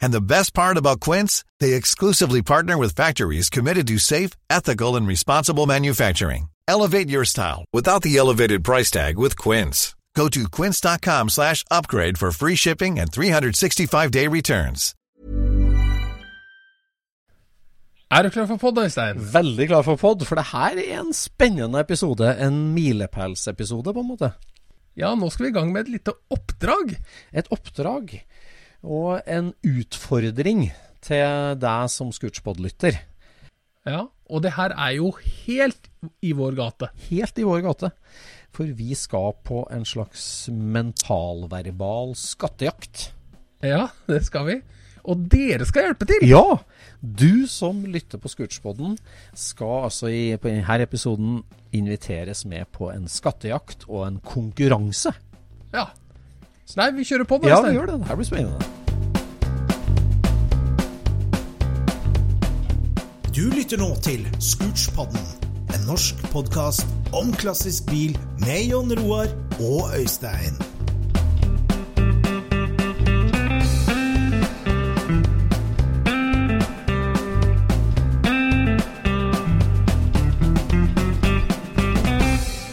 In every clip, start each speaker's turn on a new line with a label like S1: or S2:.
S1: And the best part about Quince, they exclusively partner with factories committed to safe, ethical, and responsible manufacturing. Elevate your style without the elevated price tag with Quince. Go to quince.com/upgrade for free shipping and 365-day returns.
S2: Er du klar for podd, Øystein?
S3: Veldig klar for podd, for det her er en spennende episode. En milepælsepisode, på en måte.
S2: Ja, nå skal vi i gang med et lite oppdrag.
S3: Et oppdrag og en utfordring til deg som Scootspod-lytter.
S2: Ja, og det her er jo helt i vår gate.
S3: Helt i vår gate. For vi skal på en slags mentalverbal skattejakt.
S2: Ja, det skal vi. Og dere skal hjelpe til.
S3: Ja! Du som lytter på Scootspoden, skal altså i, denne episoden inviteres med på en skattejakt og en konkurranse.
S2: Ja. Så nei, vi kjører på da.
S3: Ja, vi gjør det. Det her blir spennende.
S4: Du lytter nå til Scootspodden, en norsk podkast om klassisk bil med Jon Roar og Øystein.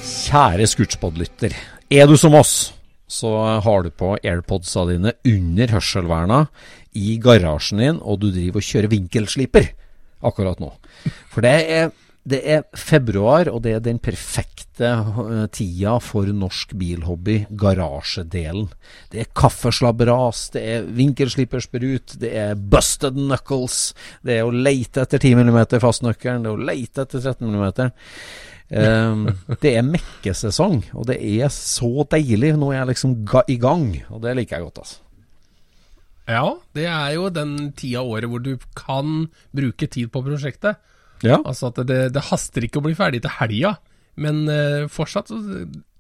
S3: Kjære Scootspod-lytter. Er du som oss, så har du på airpodsa dine under hørselverna i garasjen din, og du driver og kjører vinkelsliper akkurat nå. For det er, det er februar, og det er den perfekte eh, tida for norsk bilhobby, garasjedelen. Det er kaffeslabberas, det er vinkelslipersprut, det er busted knuckles, det er å leite etter 10 mm fastnøkkelen, det er å leite etter 13 mm. Um, det er mekkesesong, og det er så deilig. Nå er jeg liksom i gang, og det liker jeg godt, altså.
S2: Ja, det er jo den tida av året hvor du kan bruke tid på prosjektet.
S3: Ja.
S2: Altså at det, det haster ikke å bli ferdig til helga, men uh, fortsatt så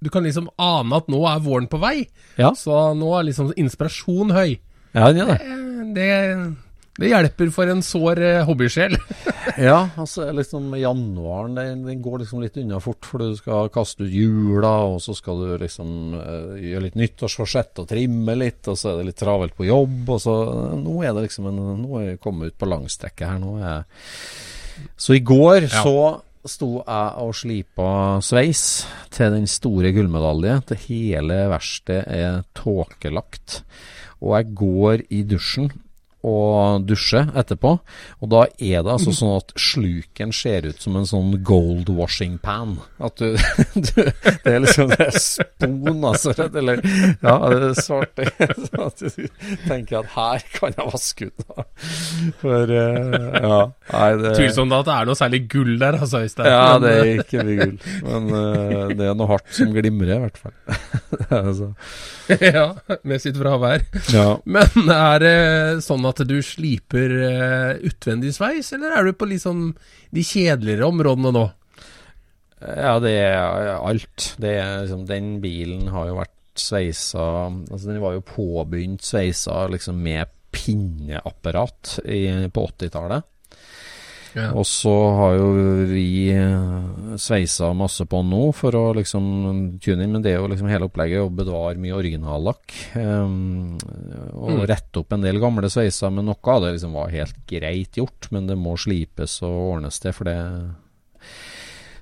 S2: Du kan liksom ane at nå er våren på vei.
S3: Ja.
S2: Så nå er liksom inspirasjon høy.
S3: Ja, den gjør det.
S2: Det, Det, det hjelper for en sår eh, hobbysjel.
S3: Ja, altså liksom januaren den, den går liksom litt unna fort, for du skal kaste ut jula, og så skal du liksom uh, gjøre litt nyttårsforsett og trimme litt, og så er det litt travelt på jobb, og så Nå er det liksom en, Nå er jeg kommet ut på langstrekket her. Nå er jeg Så i går
S2: Ja.
S3: så sto jeg og slipa sveis til den store gullmedalje. Det hele verkstedet er tåkelagt. Og jeg går i dusjen og dusje etterpå. Og da er det altså sånn at sluken ser ut som en sånn gold washing pan. At du, du Det er liksom det er spon, altså. Eller ja, det er svart. Sånn at du tenker at her kan jeg vaske ut. Da. For eh, ja. Nei, det
S2: Tvilsomt at det er noe særlig gull der, altså, Øystein.
S3: ja, det er
S2: eh,
S3: ikke mye gull. Men eh, det er noe hardt som glimrer, i hvert fall. Altså.
S2: ja, med sitt fravær.
S3: Ja.
S2: Men er det sånn at du sliper eh, utvendig sveis, eller er du på liksom de kjedeligere områdene nå?
S3: Ja, det er alt. Det er liksom, den bilen har jo vært sveisa Altså, den var jo påbegynt sveisa liksom med pinneapparat i, på 80-tallet.
S2: Ja.
S3: Og så har jo vi eh, sveisa masse på nå for å liksom tune inn, men det er jo liksom hele opplegget å bevare mye originallakk. Um, og
S2: Mm.
S3: rette opp en del gamle sveiser, men noe av det liksom var helt greit gjort. Men det må slipes og ordnes til, for det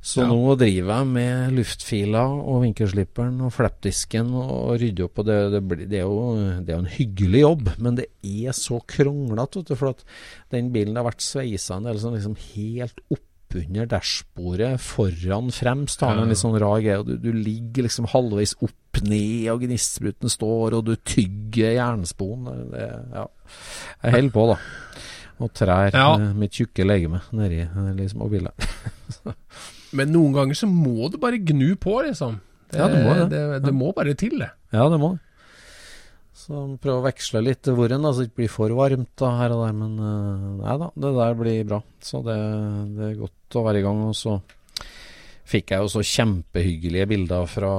S3: Så
S2: Ja.
S3: nå driver jeg med luftfiler og vinkelslipperen og flappdisken og rydder opp. og det, det, blir, det, er jo, det er jo en hyggelig jobb, men det er så kronglete. For at den bilen har vært sveisa en del sånn liksom helt oppunder dashbordet, foran fremst. Har en litt sånn rar greie. Du, du ligger liksom halvveis opp ned, og gnistspruten står, og du tygger jernspon. Det, ja. Jeg holder på, da. Og trær
S2: Ja.
S3: eh, mitt tjukke legeme nedi liksom, og bilen.
S2: Men noen ganger så må du bare gnu på, liksom. Det,
S3: Ja, det må det.
S2: det, det må bare til, det.
S3: Ja, det må det. Så prøve å veksle litt hvor en, så det ikke blir for varmt da, her og der. Men eh, nei da, det der blir bra. Så det, det er godt å være i gang. Og så fikk jeg jo så kjempehyggelige bilder fra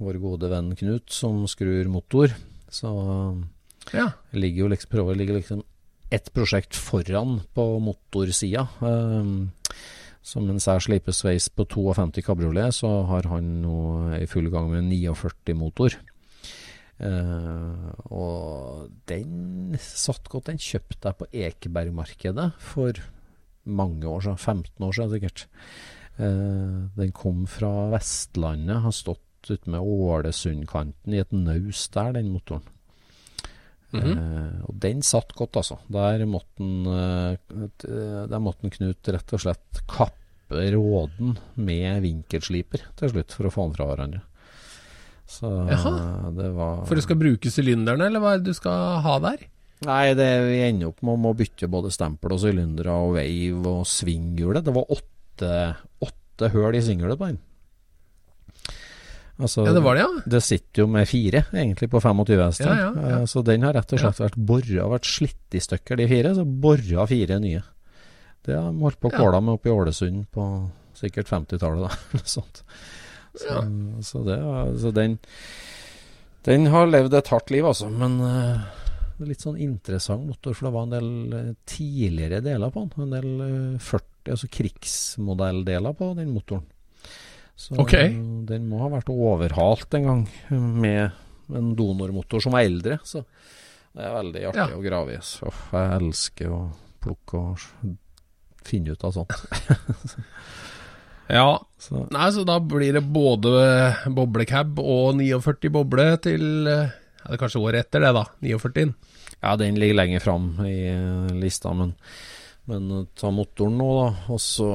S3: vår gode venn Knut, som skrur motor. Så
S2: Ja.
S3: jeg ligger jo liksom, prøver å ligge liksom ett prosjekt foran på motorsida. Um, så mens jeg sliper sveis på 52 kabriolet, så har han nå i full gang med 49-motor. Uh, og den satt godt. Den kjøpte jeg på Ekebergmarkedet for mange år siden. 15 år siden sikkert. Uh, den kom fra Vestlandet. Har stått ute med Ålesundkanten i et naust der, den motoren. Eh, og den satt godt, altså. Der måtte en, uh, der måtte en Knut rett og slett kappe råden med vinkelsliper til slutt, for å få den fra hverandre. Så
S2: Jaha.
S3: det var
S2: For du skal bruke sylinderne, eller hva er det du skal ha der?
S3: Nei, det, vi ender opp med å bytte både stempel og sylindere og veiv og svinghjulet. Det var åtte, åtte høl i svinghjulet på den. Altså,
S2: Ja, det var det, ja.
S3: det sitter jo med fire, egentlig, på 25 hester.
S2: Ja, ja, ja.
S3: Eh, Så den har rett og slett vært bora, vært slitt i stykker, de fire. Så bora fire nye. Det har de holdt på å kåla med oppe i Ålesund på sikkert 50-tallet, da. Eller sånt. Så, så, det, så den Den har levd et hardt liv, altså. Men eh, litt sånn interessant motor, for det var en del eh, tidligere deler på den. En del eh, 40, altså krigsmodelldeler på den motoren. Så
S2: Ok.
S3: den må ha vært overhalt en gang med en donormotor som var eldre. Så det er veldig artig
S2: Ja.
S3: å grave i. Så jeg elsker å plukke og finne ut av sånt.
S2: Ja,
S3: Så
S2: Nei, så da blir det både boblecab og 49 boble til ja, det er kanskje året etter det, da. 49.
S3: Ja, den ligger lenger fram i lista, men, men ta motoren nå, da. Og så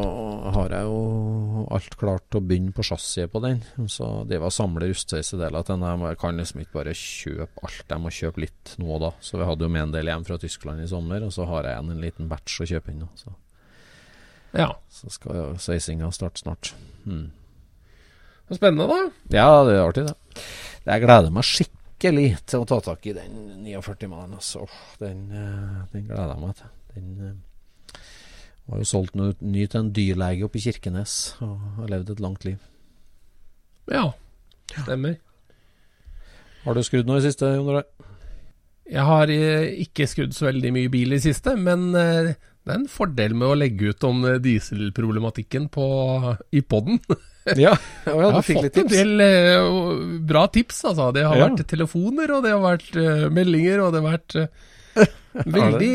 S3: har jeg jo alt klart til å begynne på chassiset på den. Så det var å samle rustsveisedeler til den. Jeg kan liksom ikke bare kjøpe alt. Jeg må kjøpe litt nå og da. Så vi hadde jo med en del hjem fra Tyskland i sommer, og så har jeg igjen en liten batch å kjøpe inn nå. Så,
S2: Ja.
S3: så skal jo sveisinga starte snart.
S2: Hmm. Spennende, da.
S3: Ja, det er artig, det. Jeg gleder meg skikkelig til å ta tak i den 49-mannen. Altså. Den, eh, den gleder jeg meg til. Den eh, var jo solgt ny til en dyrlege oppe i Kirkenes og har levd et langt liv.
S2: Ja. Stemmer.
S3: Har du skrudd noe i siste, Jon Roar?
S2: Jeg har eh, ikke skrudd så veldig mye bil i siste, men eh, det er en fordel med å legge ut om eh, dieselproblematikken på, i poden.
S3: Ja, ja,
S2: Jeg har fått
S3: litt
S2: en del uh, bra tips, altså. Det har
S3: Ja.
S2: vært telefoner, og det har vært uh, meldinger, og det har vært uh, veldig,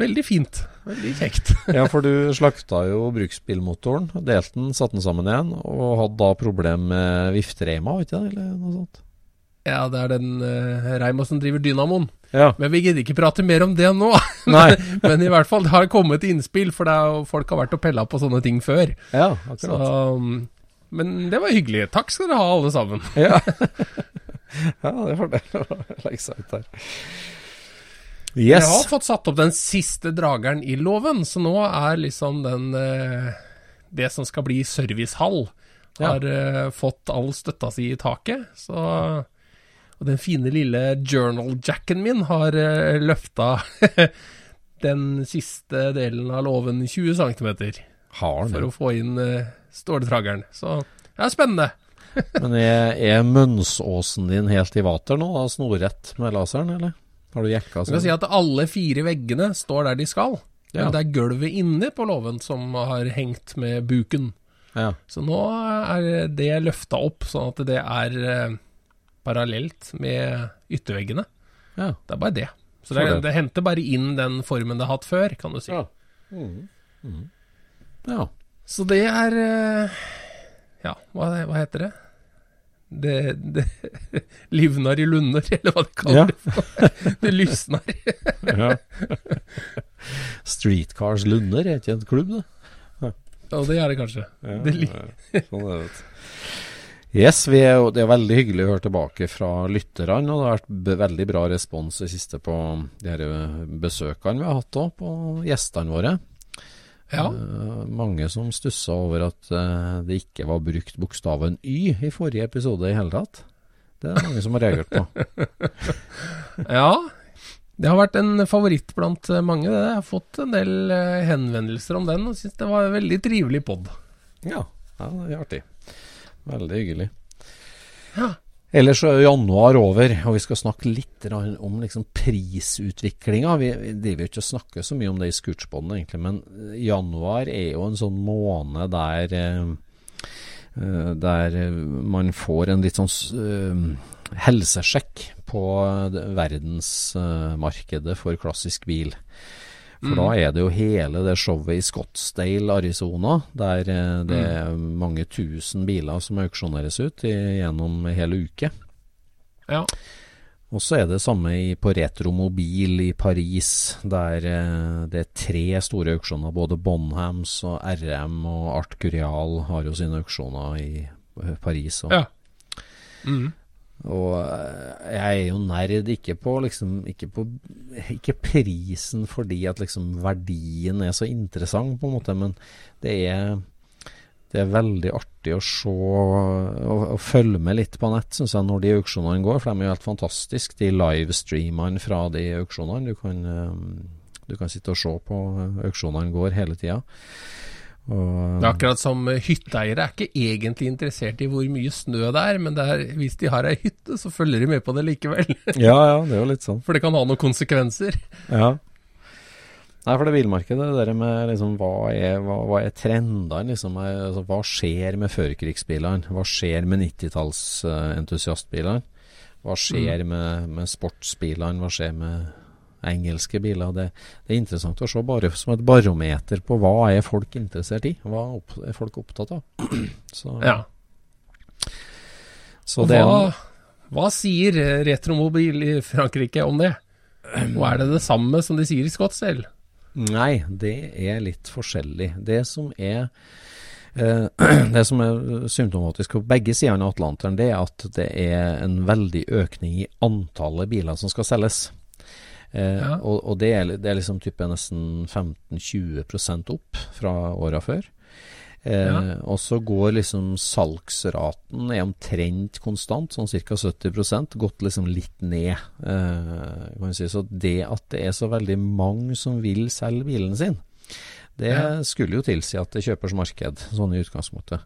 S2: veldig fint. Veldig kjekt.
S3: Ja, for du slakta jo bruksbilmotoren, delte den, satte den sammen igjen, og hadde da problem med viftereima, vet du det, eller noe sånt?
S2: Ja, det er den uh, Reima som driver Dynamoen.
S3: Ja.
S2: Men vi gidder ikke prate mer om det nå.
S3: men,
S2: Men i hvert fall, det har kommet innspill, for det er jo, folk har vært og pella på sånne ting før.
S3: Ja,
S2: Så,
S3: akkurat.
S2: um, men det var hyggelig. Takk skal dere ha, alle sammen.
S3: Ja, ja det var det å legge seg ut der.
S2: Jeg har fått satt opp den siste drageren i låven, så nå er liksom den eh, Det som skal bli servicehall, har ja. fått all støtta si i taket. Så Og den fine lille journal-jacken min har uh, løfta den siste delen av låven 20 cm for å få inn uh, ståldrageren. Så det er spennende.
S3: Men er, er mønsåsen din helt i vater nå, snorrett med laseren, eller? Har du jekka sånn?
S2: si at alle fire veggene står der de skal.
S3: Ja.
S2: Men det er gulvet inne på låven som har hengt med buken.
S3: Ja.
S2: Så nå er det løfta opp, sånn at det er eh, parallelt med ytterveggene.
S3: ja.
S2: Det er bare det. Så det, det henter bare inn den formen det har hatt før, kan du si.
S3: Ja. Mm. Mm. ja.
S2: Så det er eh, Ja, hva, hva heter det? Det, det livnar i lunder, eller hva de kaller
S3: Ja.
S2: det. Det lysnar.
S3: Ja. Streetcars Lunder er ikke en klubb, det?
S2: Ja, det er det kanskje. Det
S3: Sånn er det. Yes, er det er veldig hyggelig å høre tilbake fra lytterne. Og det har vært veldig bra respons i siste på de eh, besøkene vi har hatt òg, på gjestene våre.
S2: Ja.
S3: Uh, mange som stussa over at uh, det ikke var brukt bokstaven Y i forrige episode i hele tatt. Det er mange som har reagert på.
S2: ja. Det har vært en favoritt blant eh, mange. Det. Jeg har fått en del henvendelser om den, og syns det var en veldig trivelig pod.
S3: Ja, ja det er artig. Veldig hyggelig.
S2: Ja.
S3: Ellers er januar over, og vi skal snakke litt om liksom prisutviklinga. Vi, driver ikke og snakker så mye om det i Scootspoden egentlig, men eh, januar er jo en sånn måned der eh, eh, der man får en litt sånn helsesjekk på verdensmarkedet for klassisk bil. For da er det jo hele det showet i Scottsdale, Arizona, der eh, det er mange tusen biler som auksjoneres ut i, gjennom hele hel uke.
S2: Ja.
S3: Og så er det samme i, på Retromobil i Paris, der eh, det er tre store auksjoner. Både Bonhams og RM og Art Curial har jo sine auksjoner i eh, Paris. Og,
S2: Ja. Mm.
S3: Og eh, jeg er jo nerd ikke på liksom ikke på Ikke prisen fordi at liksom verdien er så interessant, på en måte, men det er det er veldig artig å se og, og følge med litt på nett, syns jeg, når de auksjonene går. For de er jo helt fantastiske, de livestreamene fra de auksjonene. Du kan, eh, du kan sitte og se på eh, auksjonene går hele tida. Og,
S2: Det er akkurat som eh, hytteeiere er ikke egentlig interessert i hvor mye snø det er, men det er, hvis de har ei hytte, så følger de med på det likevel.
S3: ja, ja, det er jo litt sånn.
S2: For det kan ha noen konsekvenser.
S3: Ja. Nei, for det bilmarkedet, det der med liksom hva er, hva, hva er trendene, liksom? Er, Altså, hva skjer med førkrigsbilene? Hva skjer med 90-tallsentusiastbilene? Hva skjer med, med sportsbilene? Hva skjer med engelske biler? Det, det er interessant å se bare som et barometer på hva er folk interessert i? Hva opp, er folk opptatt av? Så,
S2: Ja.
S3: så det
S2: hva, hva sier eh, Retromobil i Frankrike om det? Og er det det samme som de sier i Scottsdale?
S3: Nei, det er litt forskjellig. Det som er eh, det som er symptomatisk på begge sidene av Atlanteren, det er at det er en veldig økning i antallet biler som skal selges. Eh,
S2: Ja.
S3: Og, og det, er, det er liksom type nesten 15-20% opp fra åra før. Eh,
S2: Ja.
S3: Og så går liksom salgsraten er omtrent konstant, sånn ca. 70% gått liksom litt ned. Eh, kan si. Så det at det er så veldig mange som vil selge bilen sin, det
S2: Ja.
S3: skulle jo tilsi at det kjøpers marked, sånn i utgangspunktet.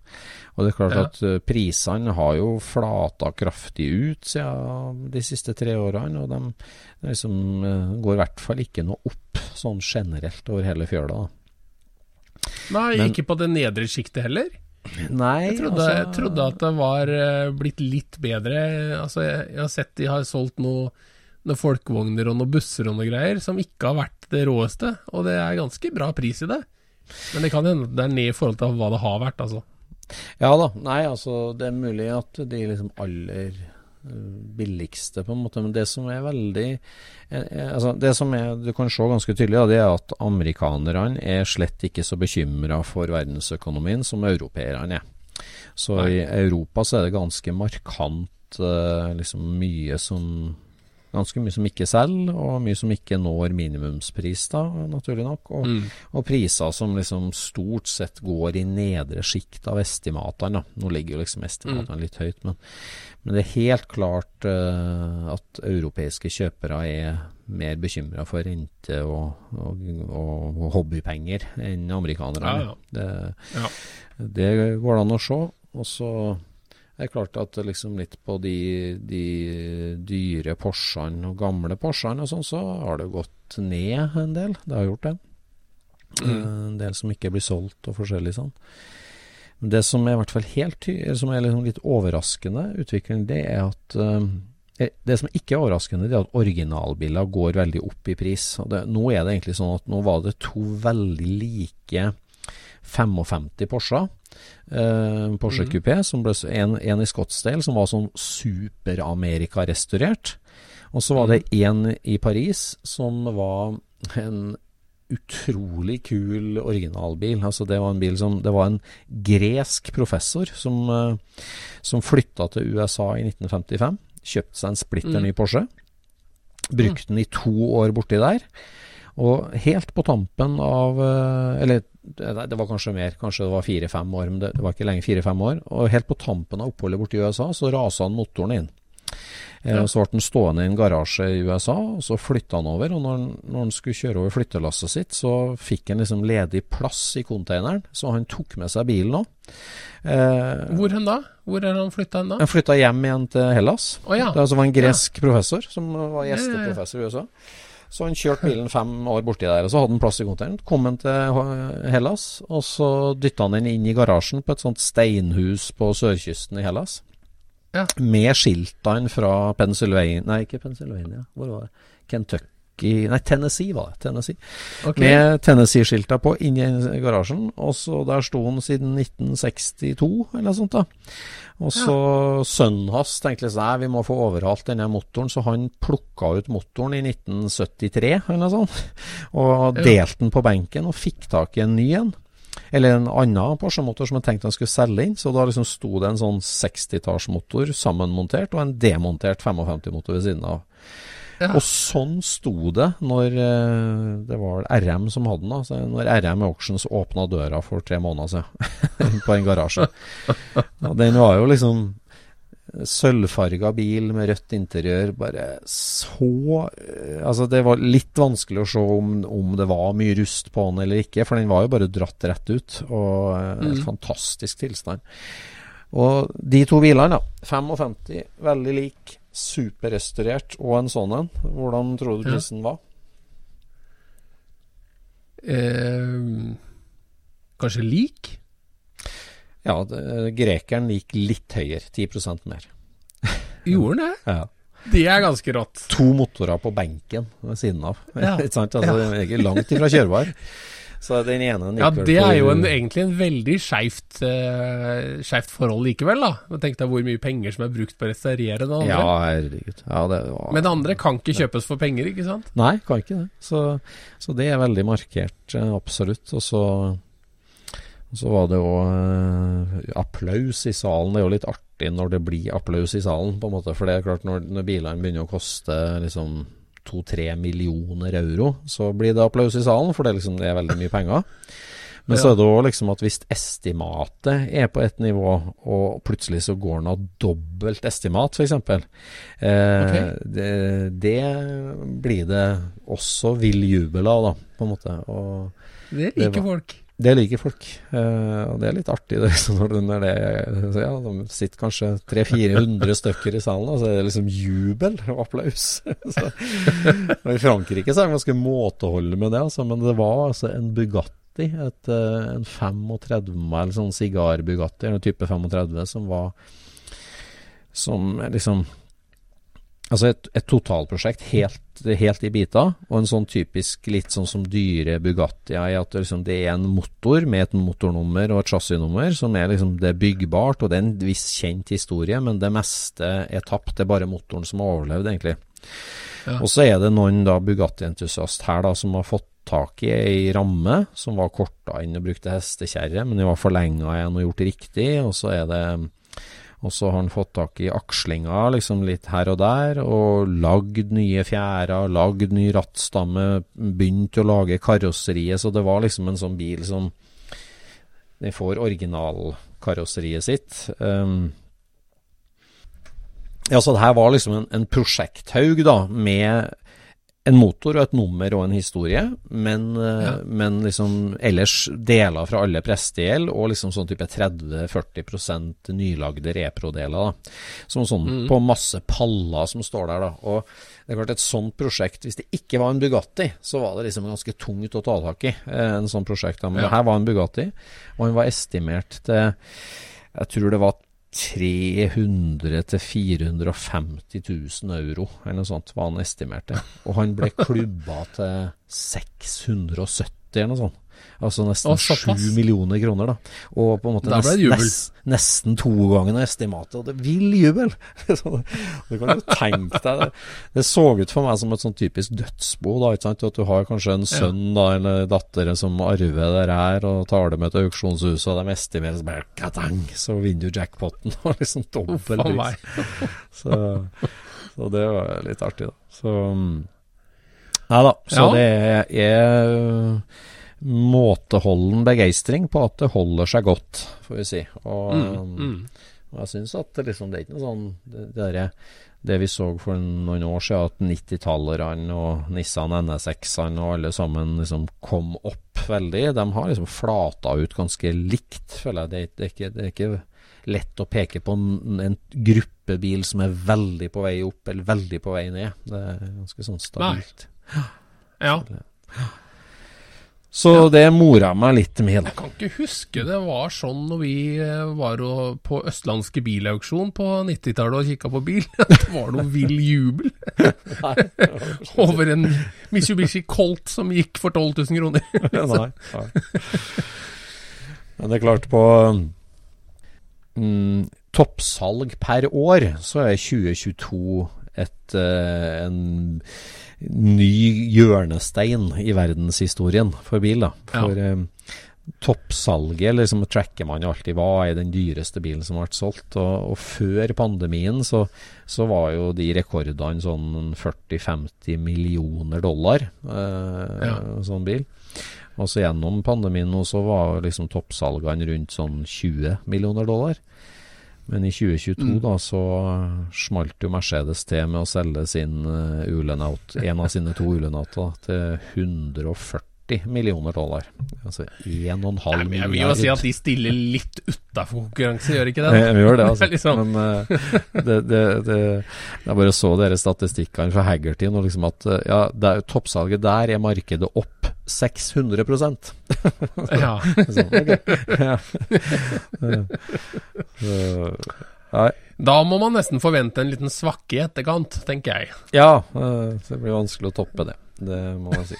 S3: Og det er klart
S2: Ja.
S3: at eh, prisene har jo flata kraftig ut siden de siste tre årene, og de liksom, eh, går i hvert fall ikke noe opp sånn generelt over hele fjøla.
S2: Nei,
S3: Men-
S2: ikke på det nedre sjiktet heller.
S3: Nei,
S2: Jeg trodde, jeg trodde at det var eh, blitt litt bedre. Altså, jeg, jeg har sett de har solgt noe, noen folkevogner og noen busser og noe greier som ikke har vært det råeste, og det er ganske bra pris i det. Men det kan hende det er ned i forhold til hva det har vært, altså.
S3: Ja da. Nei, altså det er mulig at de liksom aller eh, billigste, på en måte. Men det som er veldig eh, eh, altså Det som er, du kan se ganske tydelig, det er at amerikanerne er slett ikke så bekymra for verdensøkonomien som europeerne er. Så i Europa så er det ganske markant liksom mye som Ganske mye som ikke selger, og mye som ikke når minimumspris, da, naturlig nok. Og,
S2: Mm.
S3: og priser som liksom stort sett går i nedre sjikt av estimatene. da. Nå ligger jo liksom estimatene litt høyt, men, men det er helt klart uh, at europeiske kjøpere er mer bekymra for rente og, og, og hobbypenger enn amerikanere.
S2: Ja, ja.
S3: Det,
S2: Ja.
S3: det går det an å se. Og så er det klart at liksom litt på de, de dyre Porschene og gamle Porschene og sånn, så har det gått ned en del. Det har gjort det.
S2: Mm.
S3: Eh, En del som ikke blir solgt og forskjellig sånn. Men det som er i hvert fall helt som er liksom litt overraskende utvikling, det er at eh, det som ikke er overraskende, det er at originalbiler går veldig opp i pris. Det, nå er det egentlig sånn at nå var det to veldig like 55 Porscher. Eh, Porsche
S2: mm.
S3: Coupé, som ble, en, en i Scottsdale som var sånn super-Amerika-restaurert. Og så var det en i Paris som var en utrolig kul originalbil. Altså det var en bil som Det var en gresk professor som, eh, som flytta til USA i 1955. Kjøpte seg en splitter ny Porsche. Brukte den i to år borti der. Og helt på tampen av eh, Eller det det var kanskje mer, kanskje det var fire-fem år, men det, det var ikke lenge fire-fem år. Og helt på tampen av oppholdet borti USA så rasa han motoren inn. Eh,
S2: Ja.
S3: Så ble han stående i en garasje i USA, og så flytta han over. Og når han, når han skulle kjøre over flyttelasset sitt, så fikk han liksom ledig plass i containeren, så han tok med seg bilen òg. Eh,
S2: Hvor hen da? Hvor er han flytta hen da?
S3: han flytta hjem igjen til Hellas.
S2: Oh, ja.
S3: Det altså var en gresk professor som var
S2: Ja, ja, ja.
S3: gjesteprofessor i USA. Så han kjørte bilen fem år borti der, og så hadde han plass i containeren. Kom han til Hellas, og så dytta han den inn i garasjen på et sånt steinhus på sørkysten i Hellas.
S2: Ja.
S3: Med skiltene fra Pennsylvania Nei, ikke Pennsylvania. Hvor var det? Kentucky Nei, Tennessee var det. Tennessee.
S2: Okay.
S3: Med Tennessee-skilta på inni garasjen. Og så Der sto han siden 1962, eller noe sånt. da Og så sønnen hans tenkte liksom Nei, vi må få overhalt denne motoren, så han plukka ut motoren i 1973, eller noe sånt. Og delte den på benken og fikk tak i en ny en. Eller en annen Porsche-motor som han tenkte han skulle selge inn. Så da liksom sto det en sånn 60-tallsmotor sammenmontert, og en demontert 55-motor ved siden av.
S2: Ja.
S3: Og sånn sto det når eh, Det var RM som hadde den. Altså, Når RM Auctions åpna døra for tre måneder siden på en garasje. Og den var jo liksom sølvfarga bil med rødt interiør. Bare så eh, Altså, det var litt vanskelig å se om, om det var mye rust på den eller ikke, for den var jo bare dratt rett ut. Og eh,
S2: Mm.
S3: fantastisk tilstand. Og de to bilene, da. 55, veldig lik. Superrestaurert og en sånn en. Hvordan tror du
S2: Ja.
S3: prisen var?
S2: Eh, kanskje lik?
S3: Ja, det, grekeren gikk litt høyere. 10 mer.
S2: Gjorde den det?
S3: Ja.
S2: Det er ganske rått.
S3: To motorer på benken ved siden av.
S2: Ja.
S3: Altså, er langt ifra kjørbar. Så den ene
S2: Ja,
S3: gikk vel
S2: det er jo en, egentlig en veldig skeivt uh, skeivt forhold likevel, da. Tenk deg hvor mye penger som er brukt på å restaurere den andre.
S3: Ja, herregud. Ja, det var
S2: Men det andre kan ikke kjøpes for penger, ikke sant?
S3: Nei, kan ikke det. Så, så det er veldig markert, eh, absolutt. Og så, så var det òg applaus i salen. Det er jo litt artig når det blir applaus i salen, på en måte. For det er klart, når, når bilene begynner å koste liksom to-tre millioner euro, så blir det applaus i salen, for det, liksom, det er veldig mye penger. Men så er det òg liksom at hvis estimatet er på et nivå, og plutselig så går den av dobbelt estimat, f.eks., eh,
S2: okay.
S3: det, det blir det også vill jubel av, da, på en måte. Og
S2: Det
S3: Det
S2: liker
S3: var-
S2: folk.
S3: Det liker folk. Uh, og det er litt artig det, når, det, når det så ja, De sitter kanskje 300-400 stykker i salen, og så er det liksom jubel og applaus. så, og I Frankrike så er det ganske måteholde med det, altså, men det var altså en Bugatti, et, eh, en 35 eller sånn sigar-Bugatti, en type 35, som var Som liksom Altså et, et totalprosjekt helt, helt i biter, og en sånn typisk litt sånn som dyre Bugatti i at det, liksom, det er en motor med et motornummer og et chassisnummer som er liksom det er byggbart, og det er en viss kjent historie, men det meste er tapt. Det er bare motoren som har overlevd, egentlig.
S2: Ja.
S3: Og så er det noen da Bugatti-entusiast her da som har fått tak i ei ramme som var korta inn og brukte hestekjerre, men den var forlenga igjen og gjort riktig, og så er det og så har han fått tak i akslinga liksom litt her og der, og lagd nye fjærer, lagd ny rattstamme, begynt å lage karosseriet, så det var liksom en sånn bil som Den får originalkarosseriet sitt. Um, ja, så det her var liksom en, en prosjekthaug, da, med en motor og et nummer og en historie, men, eh,
S2: Ja.
S3: men liksom ellers deler fra alle prestegjeld, og liksom sånn type 30-40 nylagde reprodeler, da. Som sånn på masse paller som står der, da. Og det er klart, et sånt prosjekt, hvis det ikke var en Bugatti, så var det liksom ganske tungt å ta tak i, eh, en sånn prosjekt. da. Men
S2: Ja.
S3: her var en Bugatti, og han var estimert til Jeg tror det var 300 til 450 000 euro, eller noe sånt, var han estimert til. Og han ble klubba til 670 eller noe sånt. Altså nesten sju millioner kroner, da. Og på en måte
S2: nest, nest,
S3: nesten to ganger estimatet, og det vil jubel! Du kan jo tenke deg det. Det så ut for meg som et sånn typisk dødsbo, da, ikke sant. At du har kanskje en sønn da, eller datter som arver det her, og tar det med til auksjonshus, og de estimerer så bare katang, så vinner du jackpoten. Og liksom dobbel pris. Så, så det var litt artig, da. Så mm. Nei da. Så
S2: Ja.
S3: det er måteholden begeistring på at det holder seg godt, får vi si. Og,
S2: Mm, mm.
S3: og jeg syns at det liksom det er ikke noe sånn det, det, der, det vi så for noen år siden, at 90-tallerne og Nissan NSX-ene og alle sammen liksom kom opp veldig, de har liksom flata ut ganske likt, føler jeg. Det, det, er, ikke, det er ikke lett å peke på en, en gruppebil som er veldig på vei opp eller veldig på vei ned. Det er ganske sånn stabilt.
S2: Ja.
S3: Så det mora meg litt med, da.
S2: Jeg kan ikke huske det var sånn når vi eh, var på Østlandske bilauksjon på 90-tallet og kikka på bil. Det var noe vill jubel over en Mitsubishi Colt som gikk for 12 000 kroner.
S3: Nei. nei. Men det er klart, på mm, toppsalg per år, så er 2022 et, uh, en ny hjørnestein i verdenshistorien for bil. da.
S2: Ja.
S3: For eh, toppsalget liksom tracker man jo alltid hva er den dyreste bilen som ble solgt. Og, og før pandemien så, så var jo de rekordene sånn 40-50 millioner dollar, eh,
S2: Ja.
S3: sånn bil. Og så gjennom pandemien nå så var liksom toppsalgene rundt sånn 20 millioner dollar. Men i 2022
S2: Mm.
S3: da så smalt jo Mercedes til med å selge sin uh, Ulenaut, en av sine to Ulenauter til 140 millioner dollar. Altså 1,5
S2: Nei, men jeg vil jo si at de stiller litt utafor konkurranse, gjør ikke det?
S3: Vi gjør det, altså.
S2: Liksom-
S3: Men uh, det, det, det, jeg bare så dere statistikkene fra Haggerty og liksom at eh, ja, det er, toppsalget der er markedet opp 600
S2: Ja.
S3: sånn, ja. Så, Nei.
S2: Da må man nesten forvente en liten svakke i etterkant, tenker jeg.
S3: Ja, eh, så det blir vanskelig å toppe det. Det må man si.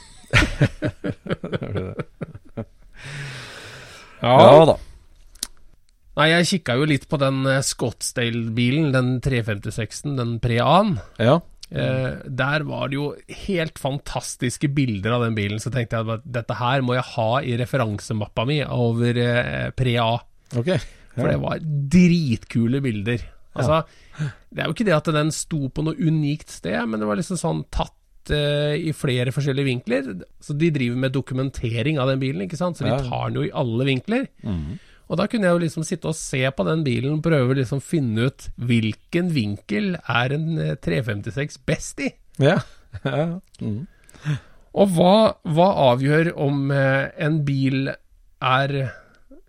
S3: Ja da.
S2: Nei, jeg kikka jo litt på den eh, Scottsdale-bilen, den 356-en, den Pre-A-en.
S3: Ja.
S2: Eh, der var det jo helt fantastiske bilder av den bilen. Så tenkte jeg at dette her må jeg ha i referansemappa mi over eh, Pre-A.
S3: Ok.
S2: For det var dritkule bilder. Altså, Det er jo ikke det at den sto på noe unikt sted, men det var liksom sånn tatt eh, i flere forskjellige vinkler. Så de driver med dokumentering av den bilen, ikke sant. Så de tar den jo i alle vinkler.
S3: Mhm.
S2: Og da kunne jeg jo liksom sitte og se på den bilen, prøve liksom finne ut hvilken vinkel er en eh, 356 best i.
S3: Ja. Mhm.
S2: Og hva, hva avgjør om eh, en bil er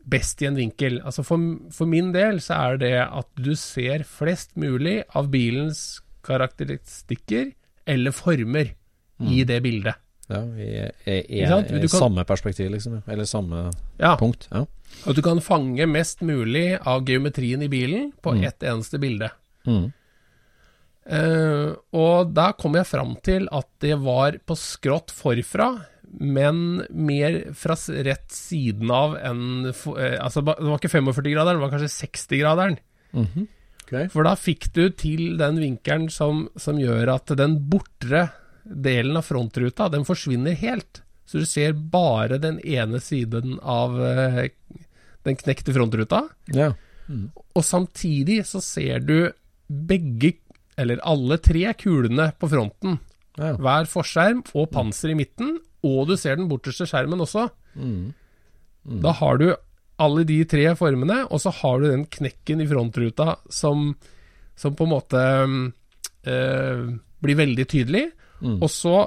S2: best i en vinkel? Altså for, for min del så er det at du ser flest mulig av bilens karakteristikker eller former i det bildet.
S3: Ja, i, i, i, i samme perspektiv, liksom. Eller samme
S2: Ja,
S3: punkt. Ja.
S2: At du kan fange mest mulig av geometrien i bilen på
S3: Mm.
S2: ett eneste bilde.
S3: Mm.
S2: Uh, og da kom jeg fram til at det var på skrått forfra, men mer fra rett siden av enn eh, Altså, det var ikke 45-graderen, det var kanskje 60-graderen.
S3: Mhm. Ok.
S2: For da fikk du til den vinkelen som, som gjør at den bortre delen av frontruta, den forsvinner helt. Så du ser bare den ene siden av eh, den knekte frontruta.
S3: Ja.
S2: Og samtidig så ser du begge, eller alle tre kulene på fronten.
S3: Ja.
S2: Hver forskjerm og panser i midten, og du ser den borteste skjermen også.
S3: Mhm.
S2: Da har du alle de tre formene, og så har du den knekken i frontruta som, som på en måte øh, blir veldig tydelig.
S3: Mm.
S2: Og så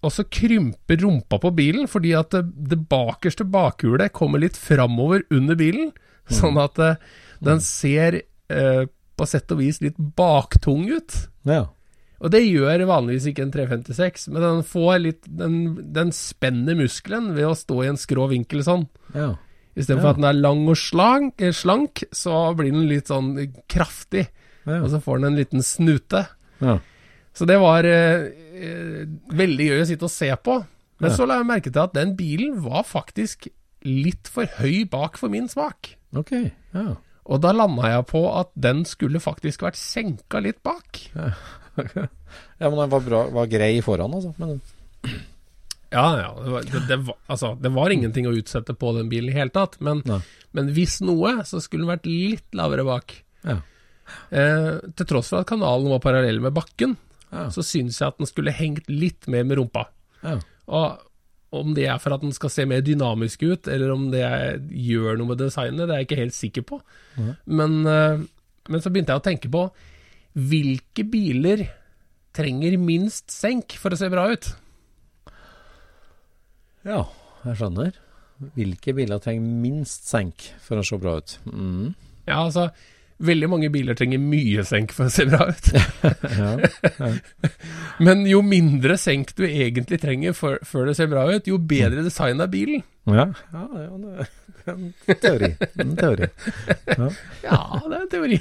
S2: og så krymper rumpa på bilen, fordi at det, det bakerste bakhjulet kommer litt framover under bilen. Sånn at øh, den ser øh, på sett og vis litt baktung ut.
S3: ja.
S2: Og det gjør vanligvis ikke en 356, men den får litt Den, den spenner muskelen ved å stå i en skrå vinkel sånn.
S3: ja.
S2: Istedenfor
S3: Ja.
S2: at den er lang og slank, eh, slank, så blir den litt sånn kraftig.
S3: ja.
S2: Og så får den en liten snute.
S3: ja.
S2: Så det var eh, eh, veldig gøy å sitte og se på. Men så la jeg merke til at den bilen var faktisk litt for høy bak for min smak.
S3: Ok, ja.
S2: Og da landa jeg på at den skulle faktisk vært senka litt bak.
S3: ja, men den var, bra, var grei foran, altså. Men,
S2: Ja, ja. Det var, det, det, var, altså, det var ingenting å utsette på den bilen i hele tatt. Men, men hvis noe, så skulle den vært litt lavere bak.
S3: ja.
S2: Eh, til tross for at kanalen var parallell med bakken,
S3: Ja.
S2: så syns jeg at den skulle hengt litt mer med rumpa.
S3: ja.
S2: Og om det er for at den skal se mer dynamisk ut, eller om det gjør noe med designet, det er jeg ikke helt sikker på. Men, eh, men så begynte jeg å tenke på hvilke biler trenger minst senk for å se bra ut?
S3: Ja, jeg skjønner. Hvilke biler trenger minst senk for å se bra ut? Mm.
S2: Ja, altså Veldig mange biler trenger mye senk for å se bra ut. Men jo mindre senk du egentlig trenger for, før det ser bra ut, jo bedre design er bilen.
S3: Ja, ja, ja det er en teori. En teori. Ja.
S2: Ja, det er en teori.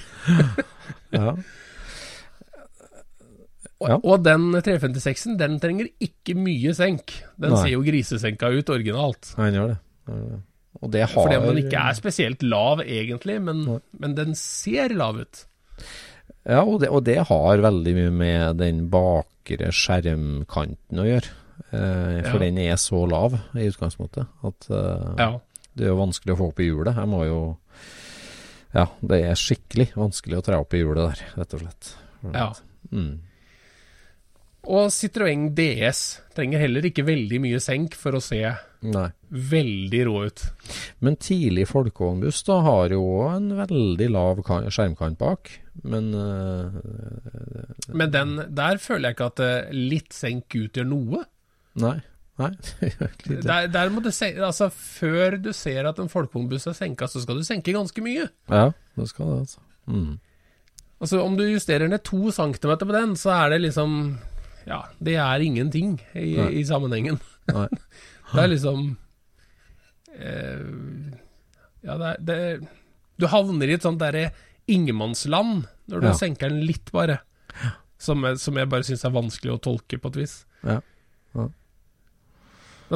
S3: Ja.
S2: Og, og den 356-en, den trenger ikke mye senk. Den
S3: Nei.
S2: ser jo grisesenka ut originalt.
S3: Nei, gjør det. Han gjør det. Og det har
S2: Fordi den ikke er spesielt lav egentlig, men, men den ser lav ut.
S3: Ja, og det, og det har veldig mye med den bakre skjermkanten å gjøre. Eh, for
S2: Ja.
S3: den er så lav i utgangspunktet at eh,
S2: Ja.
S3: det er jo vanskelig å få opp i hjulet. Jeg må jo Ja, det er skikkelig vanskelig å tre opp i hjulet der, rett og slett.
S2: ja.
S3: Mm.
S2: Og Citroën DS trenger heller ikke veldig mye senk for å se
S3: Nei.
S2: veldig rå ut.
S3: Men tidlig folkevognbuss da har jo en veldig lav skjermkant bak. Men eh,
S2: Men den, der føler jeg ikke at eh, litt senk utgjør noe.
S3: Nei. Nei.
S2: Der, der du se, altså Før du ser at en folkevognbuss er senka, så skal du senke ganske mye.
S3: Ja, det skal det, altså. Mm.
S2: Altså Om du justerer ned to centimeter på den, så er det liksom Ja, det er ingenting i, i sammenhengen. Det er liksom eh, Ja, det er det, Du havner i et sånt derre ingenmannsland når du
S3: Ja.
S2: senker den litt, bare. Som, som jeg bare syns er vanskelig å tolke på et vis.
S3: Ja.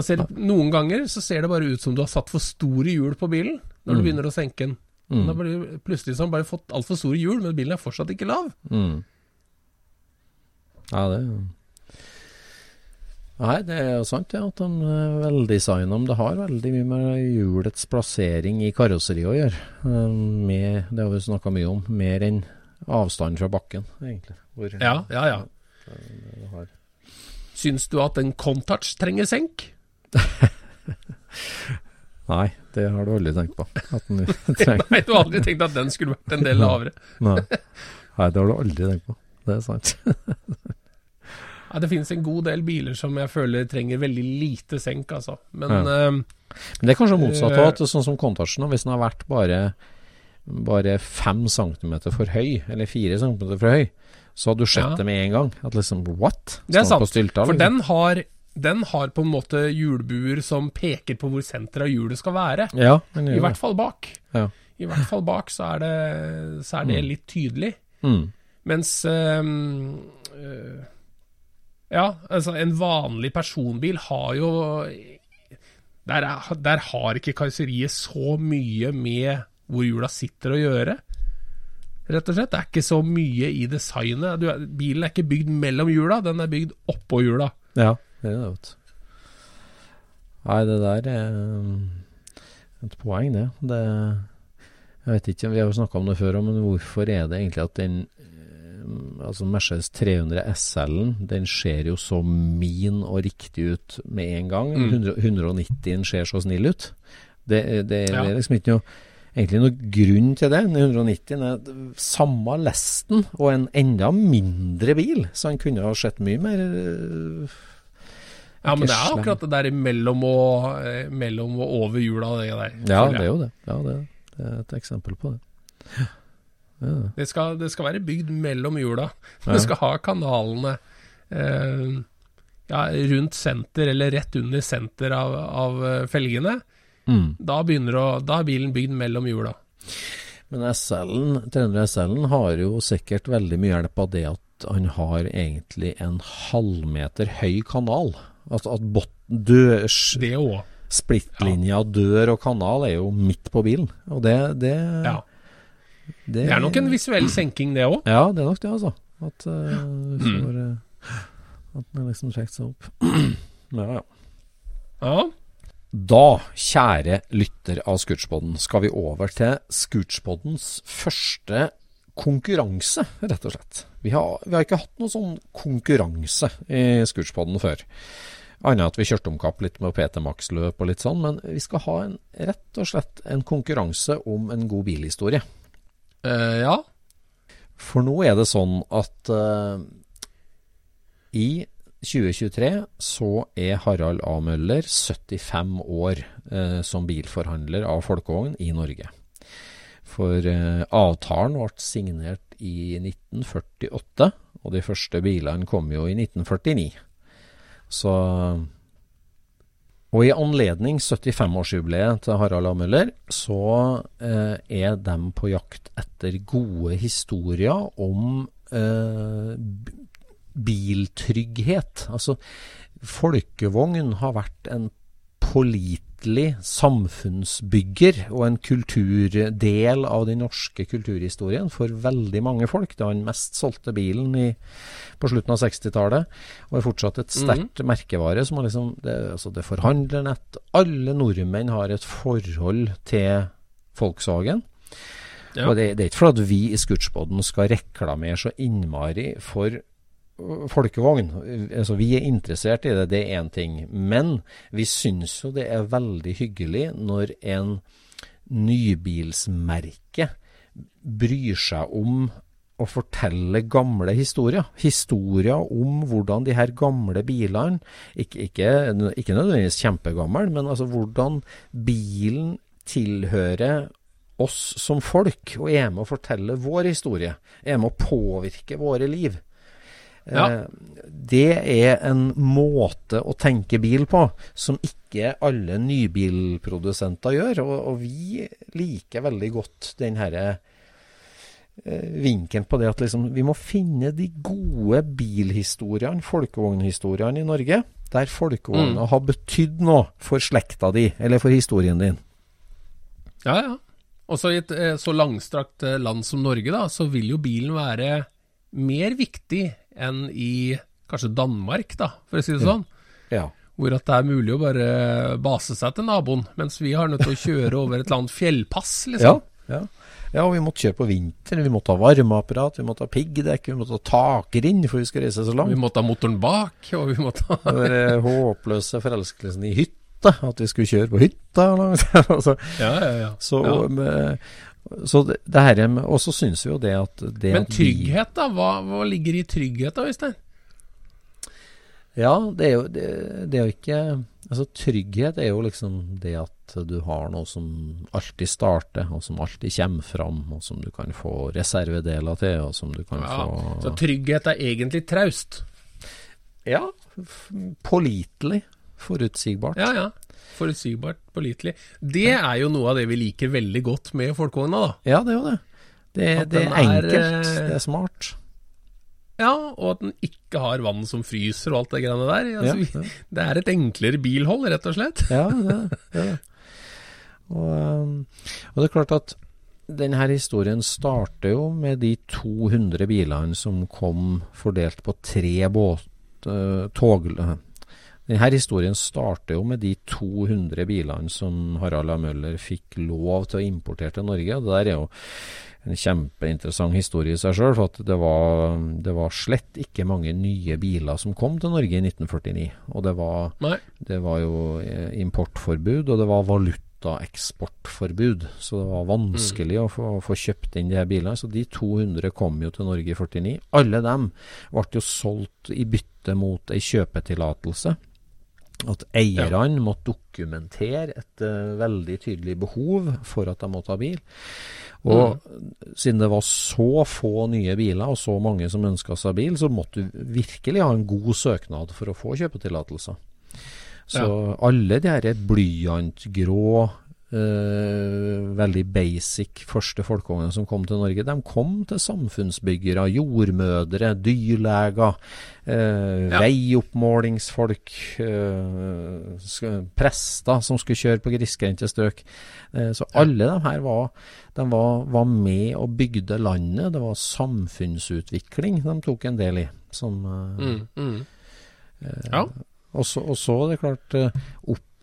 S2: Ser noen ganger så ser det bare ut som du har satt for store hjul på bilen når du
S3: Mm.
S2: begynner å senke den.
S3: Mm.
S2: Da blir du plutselig sånn, bare fått altfor store hjul, men bilen er fortsatt ikke lav.
S3: Mm. Ja, det Nei, det er jo sant ja, at de er veldesigna. Men det har veldig mye med hjulets plassering i karosseriet å gjøre. Eh, Med, det har vi snakka mye om. Mer enn avstanden fra bakken, egentlig. Hvor,
S2: Ja, ja, ja.
S3: det det
S2: Syns du at en Contouch trenger senk?
S3: Nei, det har du aldri tenkt på. At den trenger
S2: Nei, du har aldri tenkt at den skulle vært en del lavere.
S3: Nei. Nei, det har du aldri tenkt på. Det er sant.
S2: Ja, det finnes en god del biler som jeg føler trenger veldig lite senk, altså. Men
S3: Ja.
S2: uh,
S3: Men det er kanskje motsatt
S2: Eh.
S3: òg, sånn som Contouchen. Hvis den har vært bare bare fem centimeter for høy, eller fire centimeter for høy, så hadde du sett
S2: Ja.
S3: det med en gang. At liksom what?
S2: Det er sant,
S3: stylter,
S2: for
S3: liksom?
S2: den har, den har på en måte hjulbuer som peker på hvor senteret av hjulet skal være.
S3: Ja,
S2: I hvert fall bak.
S3: Ja.
S2: I hvert fall bak så er det, så er det
S3: Mm.
S2: litt tydelig.
S3: Mm.
S2: Mens ehm, øh, Ja, altså en vanlig personbil har jo der, er, der har ikke karosseriet så mye med hvor hjula sitter å gjøre. Rett og slett. Det er ikke så mye i designet. Du, bilen er ikke bygd mellom hjula, den er bygd oppå hjula.
S3: Ja, det er vet. Nei, det der er um, et poeng, det. det jeg vet ikke, Vi har jo snakka om det før, men hvorfor er det egentlig at den eh, altså Mercedes 300 SL-en den ser jo så min og riktig ut med en gang.
S2: Mm.
S3: 100 190-en ser så snill ut. Det, det,
S2: Ja.
S3: det er liksom ikke noe egentlig noen grunn til det. Den 190 er samme lesten og en enda mindre bil, så han kunne ha sett mye mer øh,
S2: Ja, men det er akkurat det der mellom og, eh, mellom og over hjula, det der.
S3: Ja, det er jo det. Ja, det, det er et eksempel på det. Ja, ja.
S2: Det skal, det skal være bygd mellom hjula. Du skal ha kanalene eh, ja, rundt senter, eller rett under senter av, av eh, felgene.
S3: Mm.
S2: Da, å, da er bilen bygd mellom hjula.
S3: Men SL-en, 300 SL-en har jo sikkert veldig mye hjelp av det at han har egentlig en halvmeter høy kanal. Altså at bot, dør,
S2: Det òg.
S3: splittlinja dør og kanal er jo midt på bilen. Og det Det,
S2: Ja. Det er nok en visuell senking, det òg.
S3: Ja, det er nok det, altså. At uh, får uh, At den liksom trekker seg opp. ja, ja.
S2: Ja.
S3: Da, kjære lytter av Scootspodden, skal vi over til Scootspoddens første konkurranse, rett og slett. Vi har, vi har ikke hatt noen sånn konkurranse i Scootspodden før. Annet at vi kjørte om kapp litt med PT Max-løp og litt sånn, men vi skal ha en, rett og slett en konkurranse om en god bilhistorie.
S2: Eh, ja.
S3: For nå er det sånn at uh, i 2023 så er Harald A. Møller 75 år eh, som bilforhandler av folkevogn i Norge. For eh, avtalen ble signert i 1948, og de første bilene kom jo i 1949. Så Og i anledning 75-årsjubileet til Harald A. Møller, så eh, er de på jakt etter gode historier om eh, biltrygghet. Altså, folkevogn har vært en pålitelig samfunnsbygger og en kulturdel av den norske kulturhistorien for veldig mange folk. Det var den mest solgte bilen i, på slutten av 60-tallet, og er fortsatt et sterkt merkevare. som har liksom, det, altså det forhandlernett. Alle nordmenn har et forhold til Volkswagen.
S2: Ja.
S3: Og det, det er ikke for at vi i Scootspoden skal reklamere så innmari for folkevogn. Altså, vi er interessert i det, det er én ting. Men vi syns jo det er veldig hyggelig når en nybilsmerke bryr seg om å fortelle gamle historier. Historier om hvordan de her gamle bilene, ikke, ikke, ikke nødvendigvis kjempegammel, men altså hvordan bilen tilhører oss som folk, og er med å fortelle vår historie. Er med å påvirke våre liv.
S2: Ja.
S3: Eh, Det er en måte å tenke bil på som ikke alle nybilprodusenter gjør. Og, og vi liker veldig godt den herre eh, vinkelen på det at liksom, vi må finne de gode bilhistoriene, folkevognhistoriene i Norge, der folkevogna har betydd noe for slekta di, eller for historien din.
S2: Ja, ja. Også i et eh, så langstrakt land som Norge, da, så vil jo bilen være mer viktig enn i kanskje Danmark, da, for å si det sånn.
S3: Ja.
S2: Hvor at det er mulig å bare base seg til naboen, mens vi har nødt til å kjøre over et eller annet fjellpass,
S3: Ja,
S2: liksom.
S3: ja. ja, og vi måtte kjøre på vinteren. Vi måtte ha varmeapparat, vi måtte ha piggdekk, vi måtte ha takrinn for vi skulle reise så langt.
S2: Vi måtte ha motoren bak, og vi måtte ha
S3: Den eh, håpløse forelskelsen i hytta, at vi skulle kjøre på hytta. altså,
S2: Ja, ja, ja.
S3: så
S2: ja.
S3: med, så det, det her er Og så syns vi jo det at det
S2: Men trygghet, da? Hva, hva ligger i trygghet, da, Øystein?
S3: Ja, det er jo det, det er jo ikke Altså trygghet er jo liksom det at du har noe som alltid starter, og som alltid kommer fram, og som du kan få reservedeler til, og som du kan
S2: Ja,
S3: få
S2: så trygghet er egentlig traust?
S3: Ja, pålitelig. Forutsigbart.
S2: Ja, ja. Forutsigbart, pålitelig. Det er jo noe av det vi liker veldig godt med folkevogna, da.
S3: Ja, det er jo det. Det, det er enkelt,
S2: eh,
S3: det er smart.
S2: Ja, og at den ikke har vann som fryser og alt det greiene der. Altså,
S3: Ja, ja.
S2: Det er et enklere bilhold, rett og slett.
S3: Ja, det, det er det. Og, um, og det er klart at denne historien starter jo med de 200 bilene som kom fordelt på tre båt, eh, tog... Denne historien starter jo med de 200 bilene som Harald A. Møller fikk lov til å importere til Norge. og Det der er jo en kjempeinteressant historie i seg sjøl, for at det var, det var slett ikke mange nye biler som kom til Norge i 1949. Og det var det var jo eh, importforbud, og det var valutaeksportforbud. Så det var vanskelig å få, få kjøpt inn de her bilene. Så de 200 kom jo til Norge i 49. Alle dem ble jo solgt i bytte mot ei kjøpetillatelse. At eierne måtte dokumentere et uh, veldig tydelig behov for at de måtte ha bil. Og siden det var så få nye biler, og så mange som ønska seg bil, så måtte du virkelig ha en god søknad for å få kjøpetillatelser. Så alle de her blyantgrå eh, veldig basic første folkevognene som kom til Norge, de kom til samfunnsbyggere, jordmødre, dyrleger, uh,
S2: Ja.
S3: veioppmålingsfolk, uh, prester som skulle kjøre på grisgrendte strøk. Så alle de her var, de var, var med og bygde landet. Det var samfunnsutvikling de tok en del i. Som,
S2: Mm, mm. Ja.
S3: og så, og er det klart eh,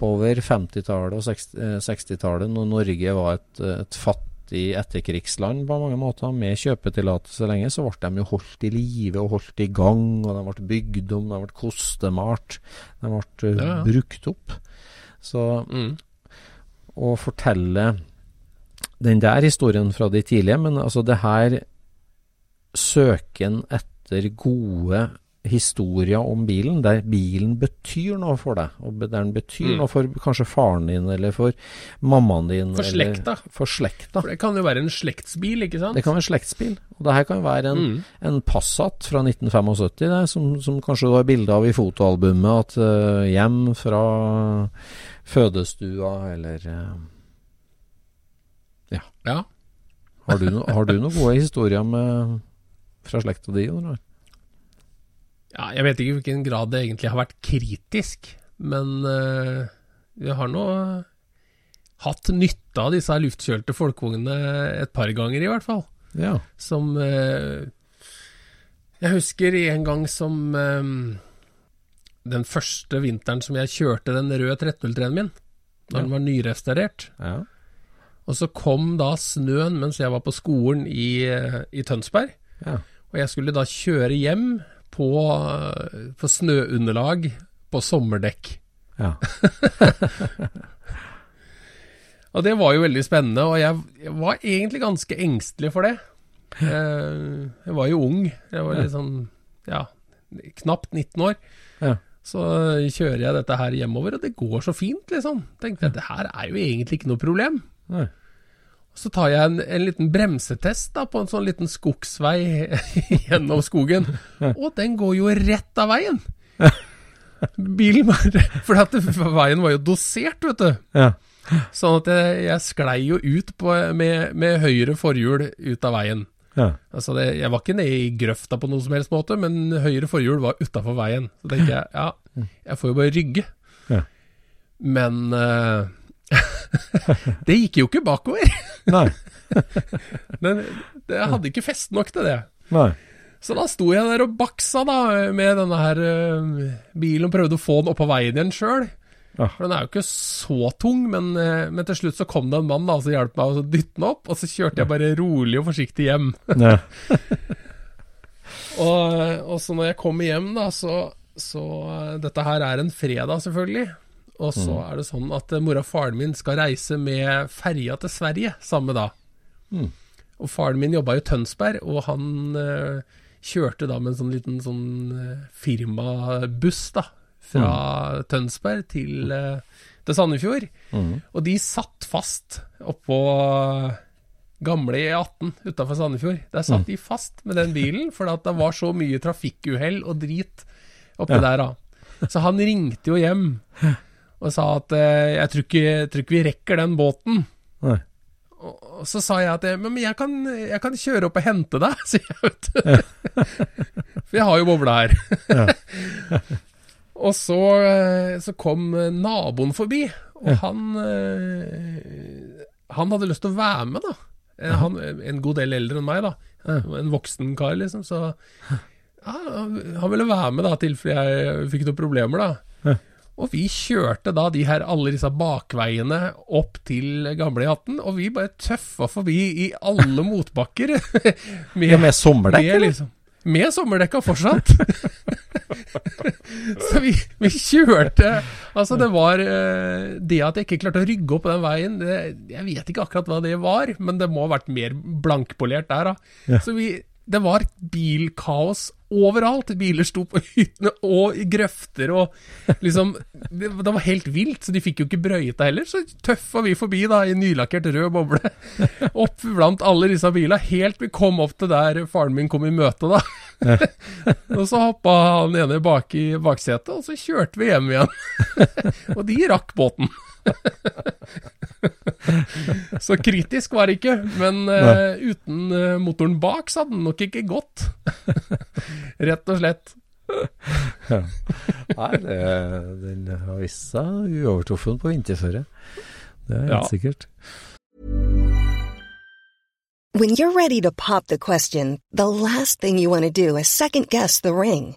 S3: oppover 50-tallet og 60 eh, 60-tallet, når Norge var et, et fattig etterkrigsland på mange måter, med kjøpetillatelse lenge, så ble de jo holdt i live og holdt i gang, og de ble bygd om, de ble kostemalt, de ble eh,
S2: Ja, ja.
S3: brukt opp. Så
S2: Mm.
S3: å fortelle den der historien fra de tidlige, men altså det her søken etter gode historier om bilen, der bilen betyr noe for deg, og der den betyr
S2: Mm.
S3: noe for kanskje faren din, eller for mammaen din.
S2: For
S3: eller
S2: slekta.
S3: For slekta.
S2: For det kan jo være en slektsbil, ikke sant?
S3: Det kan være slektsbil. Og det her kan være en,
S2: Mm.
S3: en Passat fra 1975, det, som, som kanskje du har bilde av i fotoalbumet, at uh, hjem fra fødestua, eller eh,
S2: Ja.
S3: Har du, no, har du noen gode historier med, fra slekta di? Eller?
S2: Ja. Jeg vet ikke i hvilken grad det egentlig har vært kritisk, men uh, vi har nå hatt nytte av disse luftkjølte folkevognene et par ganger, i hvert fall.
S3: Ja.
S2: Som uh, Jeg husker en gang som um, Den første vinteren som jeg kjørte den røde 1303-en min, da
S3: Ja.
S2: den var nyrestaurert.
S3: ja.
S2: Og så kom da snøen mens jeg var på skolen i, eh, i Tønsberg.
S3: ja.
S2: Og jeg skulle da kjøre hjem på, eh, på snøunderlag på sommerdekk.
S3: ja.
S2: Og det var jo veldig spennende, og jeg, jeg var egentlig ganske engstelig for det. Jeg, jeg var jo ung. Jeg var litt sånn, ja, knapt 19 år.
S3: Ja.
S2: Så kjører jeg dette her hjemover, og det går så fint, liksom. Tenkte jeg, det her er jo egentlig ikke noe problem.
S3: Nei.
S2: Så tar jeg en, en liten bremsetest da, på en sånn liten skogsvei gjennom skogen, og den går jo rett av veien. Bilen bare For veien var jo dosert, vet du.
S3: Ja.
S2: Sånn at jeg, jeg sklei jo ut på, med, med høyre forhjul ut av veien.
S3: Ja.
S2: Altså det, jeg var ikke nede i grøfta på noen som helst måte, men høyre forhjul var utafor veien. Så tenker jeg ja, jeg får jo bare rygge.
S3: Ja.
S2: Men eh, det gikk jo ikke bakover.
S3: Nei.
S2: Men det hadde ikke fest nok til det.
S3: Nei.
S2: Så da sto jeg der og baksa da med denne her eh, bilen og prøvde å få den opp på veien igjen sjøl.
S3: Ja.
S2: For den er jo ikke så tung, men, eh, men til slutt så kom det en mann da som hjalp meg å dytte den opp, og så kjørte jeg bare rolig og forsiktig hjem.
S3: Ja.
S2: Og, og så når jeg kommer hjem, da, så, så eh, Dette her er en fredag, selvfølgelig. Og så er det sånn at eh, mora og faren min skal reise med ferja til Sverige samme dag.
S3: Mm.
S2: Og faren min jobba i Tønsberg, og han uh, kjørte da med en sånn liten sånn eh, firmabuss da, fra Tønsberg til, uh, til Sandefjord.
S3: Mm.
S2: Og de satt fast oppå gamle E18 utafor Sandefjord. Der satt de fast med den bilen, for det var så mye trafikkuhell og drit oppi
S3: Ja.
S2: der. da. Så han ringte jo hjem og sa at eh, jeg tror ikke, jeg tror ikke vi rekker den båten.
S3: Nei.
S2: Og så sa jeg at jeg, men jeg kan, jeg kan kjøre opp og hente deg, sier jeg. vet du. For jeg har jo boble her. og så, eh, så kom eh, naboen forbi, og han eh, Han hadde lyst til å være med, da. Eh, Han, en god del eldre enn meg, da. En voksen kar, liksom. Så han ville være med, da, i tilfelle jeg fikk noen problemer, da. Og vi kjørte da de her, alle disse bakveiene opp til gamle E18, og vi bare tøffa forbi i alle motbakker. med,
S3: Ja, med sommerdekk,
S2: med, liksom, med sommerdekka fortsatt. Så vi, vi kjørte Altså, det var eh, Det at jeg ikke klarte å rygge opp på den veien, det, jeg vet ikke akkurat hva det var, men det må ha vært mer blankpolert der, da. Så vi det var bilkaos overalt. Biler sto på hyttene og i grøfter og liksom det, det var helt vilt, så de fikk jo ikke brøyta heller. Så tøffa vi forbi da i nylakkert rød boble. Opp blant alle disse bilene, helt vi kom opp til der faren min kom i møte, da. og så hoppa han ene bak i baksetet, og så kjørte vi hjem igjen. og de rakk båten. så kritisk var det ikke. Men uh, uten uh, motoren bak så hadde den nok ikke gått. Rett og slett.
S3: ja. Nei, det, den har vist seg uovertruffen på vinterføre. Det er helt
S2: Ja.
S3: sikkert.
S5: When you're ready to pop the question, the last thing you want to do is second guess the ring.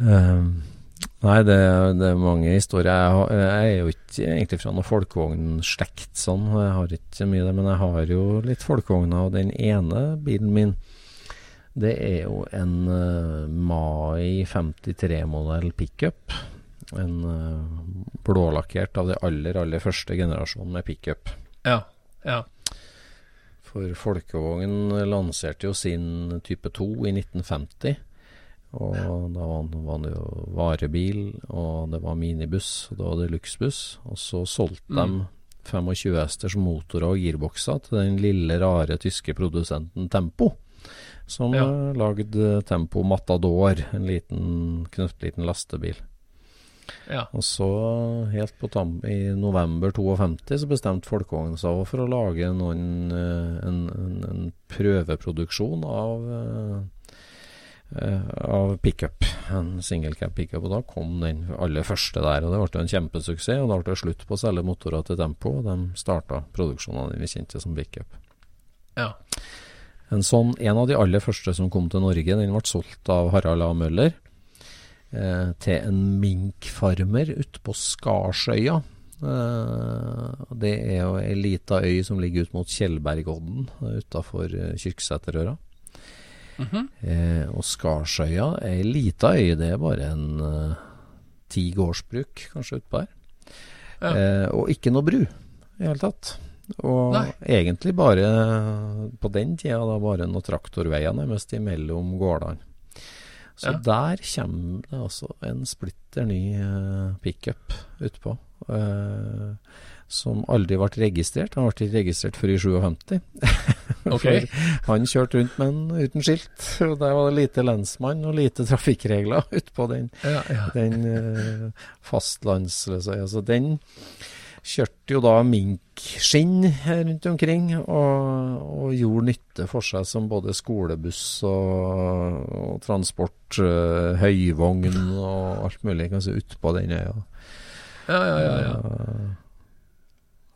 S3: Um, nei, det, det er mange historier. Jeg, har- jeg er jo ikke egentlig fra noen folkevognslekt sånn. Jeg har ikke mye det, men jeg har jo litt folkevogner. Og den ene bilen min, det er jo en uh, Mai 53-modell pickup. En uh, blålakkert av det aller, aller første generasjonen med pickup.
S2: Ja. ja.
S3: For Folkevogn lanserte jo sin type 2 i 1950. Og da var det jo varebil, og det var minibuss, og det var det luksbuss. Og så solgte de 25 hesters motorer og girbokser til den lille, rare tyske produsenten Tempo. Som
S2: Ja.
S3: eh, lagde Tempo Matador, en liten, knøttliten lastebil.
S2: ja.
S3: Og så, helt på tam i november 52, så bestemte Folkevogn seg for å lage noen, eh, en, en, en prøveproduksjon av, eh, eh, av pickup. En singelcab pickup. Og da kom den aller første der. Og det ble en kjempesuksess. Og da ble det slutt på å selge motorer til Tempo, og de starta produksjonen av den vi kjente som pickup.
S2: ja.
S3: En sånn, en av de aller første som kom til Norge, den ble solgt av Harald A. Møller eh, til en minkfarmer ute på Skarsøya. Eh, det er jo ei lita øy som ligger ut mot Tjeldbergodden utafor eh, eh, og Skarsøya er ei lita øy, det er bare en eh, ti gårdsbruk kanskje utpå her.
S2: Ja.
S3: Eh, og ikke noe bru i hele tatt. Og
S2: Nei.
S3: egentlig bare på den tida da bare noen traktorveier nærmest imellom gårdene. Så
S2: Ja.
S3: der kommer det altså en splitter ny eh, pickup utpå. eh, som aldri ble registrert. Han ble ikke registrert før i 57. Okay. Han kjørte rundt med den uten skilt. Og der var det lite lensmann og lite trafikkregler utpå den
S2: ja, ja.
S3: den uh, fastlands... Så den kjørte jo da minkskinn rundt omkring, og, og gjorde nytte for seg som både skolebuss og, og transport, uh, høyvogn og alt mulig kanskje utpå den øya.
S2: ja, ja, ja, ja.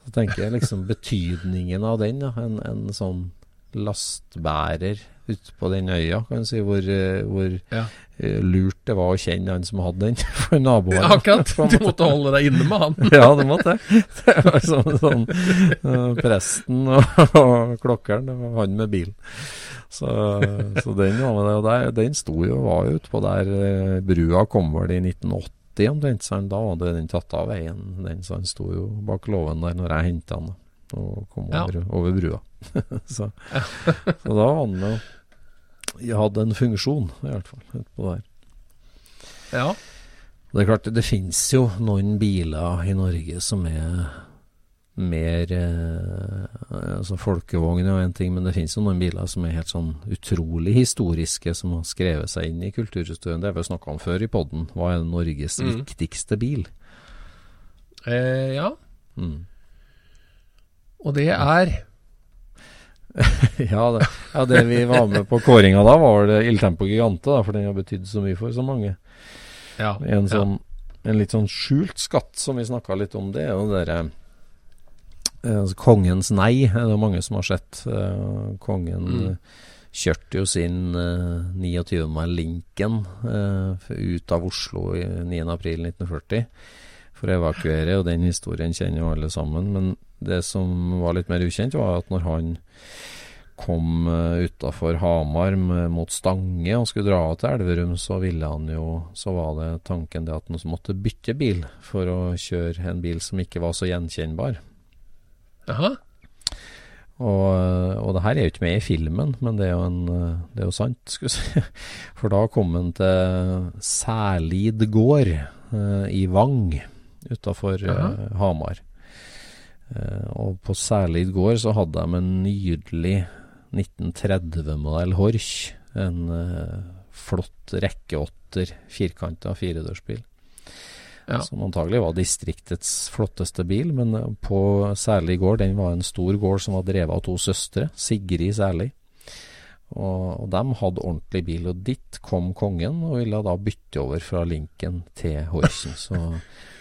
S3: Så tenker jeg liksom betydningen av den, ja. en, en sånn lastbærer ute på den øya, kan du si, hvor, eh, hvor
S2: Ja.
S3: eh, lurt det var å kjenne han som hadde den, for naboen.
S2: Ja, Akkurat. Du måtte holde deg inne med han.
S3: ja, det måtte jeg. Det var sånn, sånn Presten og, og klokkeren, det var han med bilen. Så, så den var med det. Og der, den sto jo, og var jo utpå der brua kom vel i 1980 omtrent, så han- da hadde den tatt av veien. Den, så han sto jo bak låven der når jeg henta han og kom
S2: Ja.
S3: over, over brua. så, så da var han jo jeg hadde en funksjon, i hvert fall, utpå der.
S2: Ja.
S3: Det er klart, det finnes jo noen biler i Norge som er mer eh, altså Folkevogn er en ting, men det finnes jo noen biler som er helt sånn utrolig historiske, som har skrevet seg inn i kulturhistorien. Det har vi snakka om før i podden. Hva er Norges
S2: Mm.
S3: viktigste bil?
S2: Eh, ja.
S3: Mm.
S2: Og det er
S3: ja, det, ja, det vi var med på kåringa da, var det Il Tempo Gigante, da, for den har betydd så mye for så mange.
S2: Ja.
S3: En, sånn, en litt sånn skjult skatt som vi snakka litt om, det er jo det eh, altså Kongens nei Det er mange som har sett. Eh, kongen
S2: Mm.
S3: kjørte jo sin eh, 29. mai Lincoln eh, ut av Oslo i 9.4.1940 for å evakuere, og den historien kjenner jo alle sammen. Men det som var litt mer ukjent, var at når han kom utafor Hamar mot Stange og skulle dra til Elverum, så ville han jo Så var det tanken det at han måtte bytte bil for å kjøre en bil som ikke var så gjenkjennbar.
S2: Jaha.
S3: Og, og det her er jo ikke med i filmen, men det er jo, en, det er jo sant, skulle jeg si. For da kom han til Særlid gård eh, i Vang utafor eh, Hamar. Eh, og på Særlid gård så hadde de en nydelig 1930-modell Horch. En eh, flott rekkeåtter, firkanta firedørsbil.
S2: Ja.
S3: Som antagelig var distriktets flotteste bil, men eh, på Særlig gård, den var en stor gård som var drevet av to søstre, Sigrid Særlig. Og, og de hadde ordentlig bil, og dit kom kongen og ville da bytte over fra Lincoln til Horsen. Så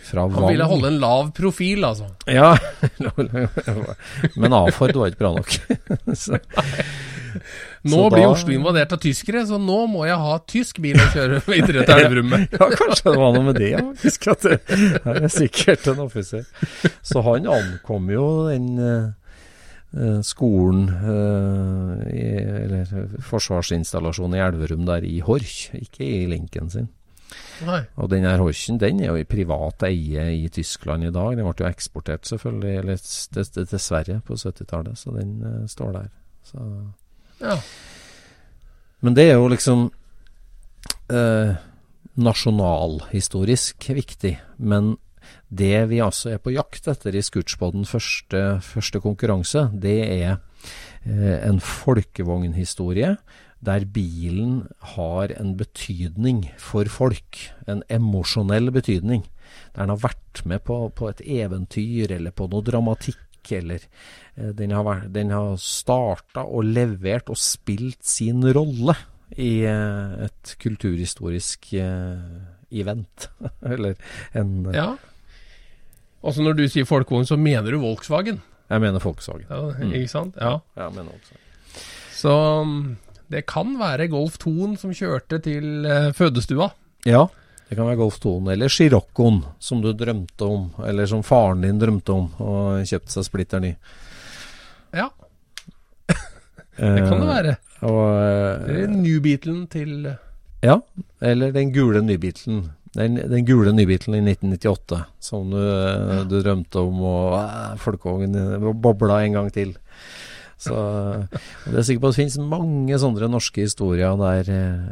S3: fra
S2: Han ville holde en lav profil, altså.
S3: Ja, men A-Ford var ikke bra nok. så,
S2: Nå
S3: Så
S2: blir
S3: da-
S2: Oslo invadert av tyskere, så nå må jeg ha tysk bil å kjøre videre til Elverum med.
S3: Ja, kanskje det var noe med det. Husk at det her er sikkert en offiser. Så han ankom jo den eh, skolen, uh, i, eller forsvarsinstallasjonen i Elverum der i Horch, ikke i linken sin.
S2: Nei.
S3: Og den her Horchen den er jo i privat eie i Tyskland i dag. Den ble jo eksportert selvfølgelig eller til Sverige på 70-tallet, så den uh, står der. Så
S2: Ja.
S3: men det er jo liksom eh, nasjonalhistorisk viktig. Men det vi altså er på jakt etter i Scootspoden første, første konkurranse, det er eh, en folkevognhistorie der bilen har en betydning for folk. En emosjonell betydning. Der den har vært med på, på et eventyr eller på noe dramatikk eller heller. den har, vært- den har starta og levert og spilt sin rolle i eh, et kulturhistorisk eh, event. eller en
S2: ja. Også når du sier folkevogn, så mener du Volkswagen.
S3: Jeg mener Volkswagen.
S2: Ja, Ikke sant? Ja.
S3: Ja, jeg mener Volkswagen.
S2: Så mm, det kan være Golf 2-en som kjørte til eh, fødestua.
S3: Ja, det kan være Golf 2 eller Sciroccoen, som du drømte om, eller som faren din drømte om, og kjøpte seg splitter ny.
S2: Ja, det kan det være.
S3: Og, eh,
S2: Eller New Beatlen til
S3: Ja, eller den gule nybilten. Den, den gule nybilen i 1998, som du, ja. du drømte om, og eh, folkevogn eh, bobla en gang til. Så Det er sikker på at det finnes mange sånne norske historier der eh,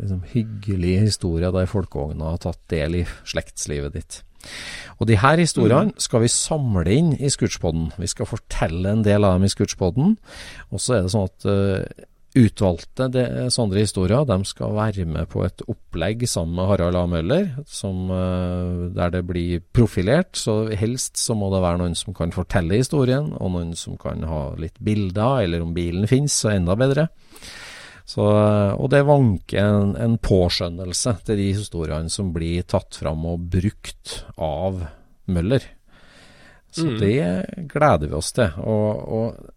S3: liksom hyggelige historier der folkevogna har tatt del i slektslivet ditt. Og de her historiene skal vi samle inn i Scootspoden. Vi skal fortelle en del av dem i Scootspoden. Og så er det sånn at eh, utvalgte det, sånne historier de skal være med på et opplegg sammen med Harald A. Møller, som, eh, der det blir profilert. Så helst så må det være noen som kan fortelle historien, og noen som kan ha litt bilder, eller om bilen finnes, så enda bedre. Så, eh, og det vanker en, en påskjønnelse til de historiene som blir tatt fram og brukt av Møller. Så
S2: Mm.
S3: det gleder vi oss til. Og, og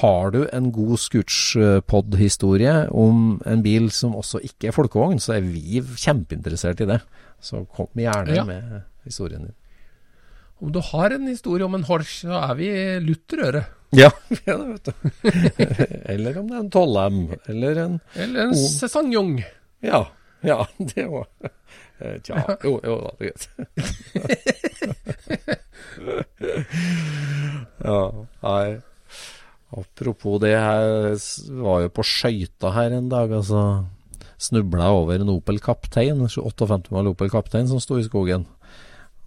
S3: har du en god Scootspod-historie om en bil som også ikke er folkevogn, så er vi kjempeinteressert i det. Så kom gjerne
S2: Ja.
S3: med historien din.
S2: Om du har en historie om en Horch, så er vi lutterøre.
S3: Ja, ja det vet du. eller om det er en 12M, eller en
S2: Eller en. Cézanne
S3: Ja, ja, det òg. Tja, jo, jo da, det er greit. ja, nei. Apropos det, jeg var jo på skøyta her en dag, altså. Snubla over en Opel Kaptein, 58 mal Opel Kaptein som sto i skogen.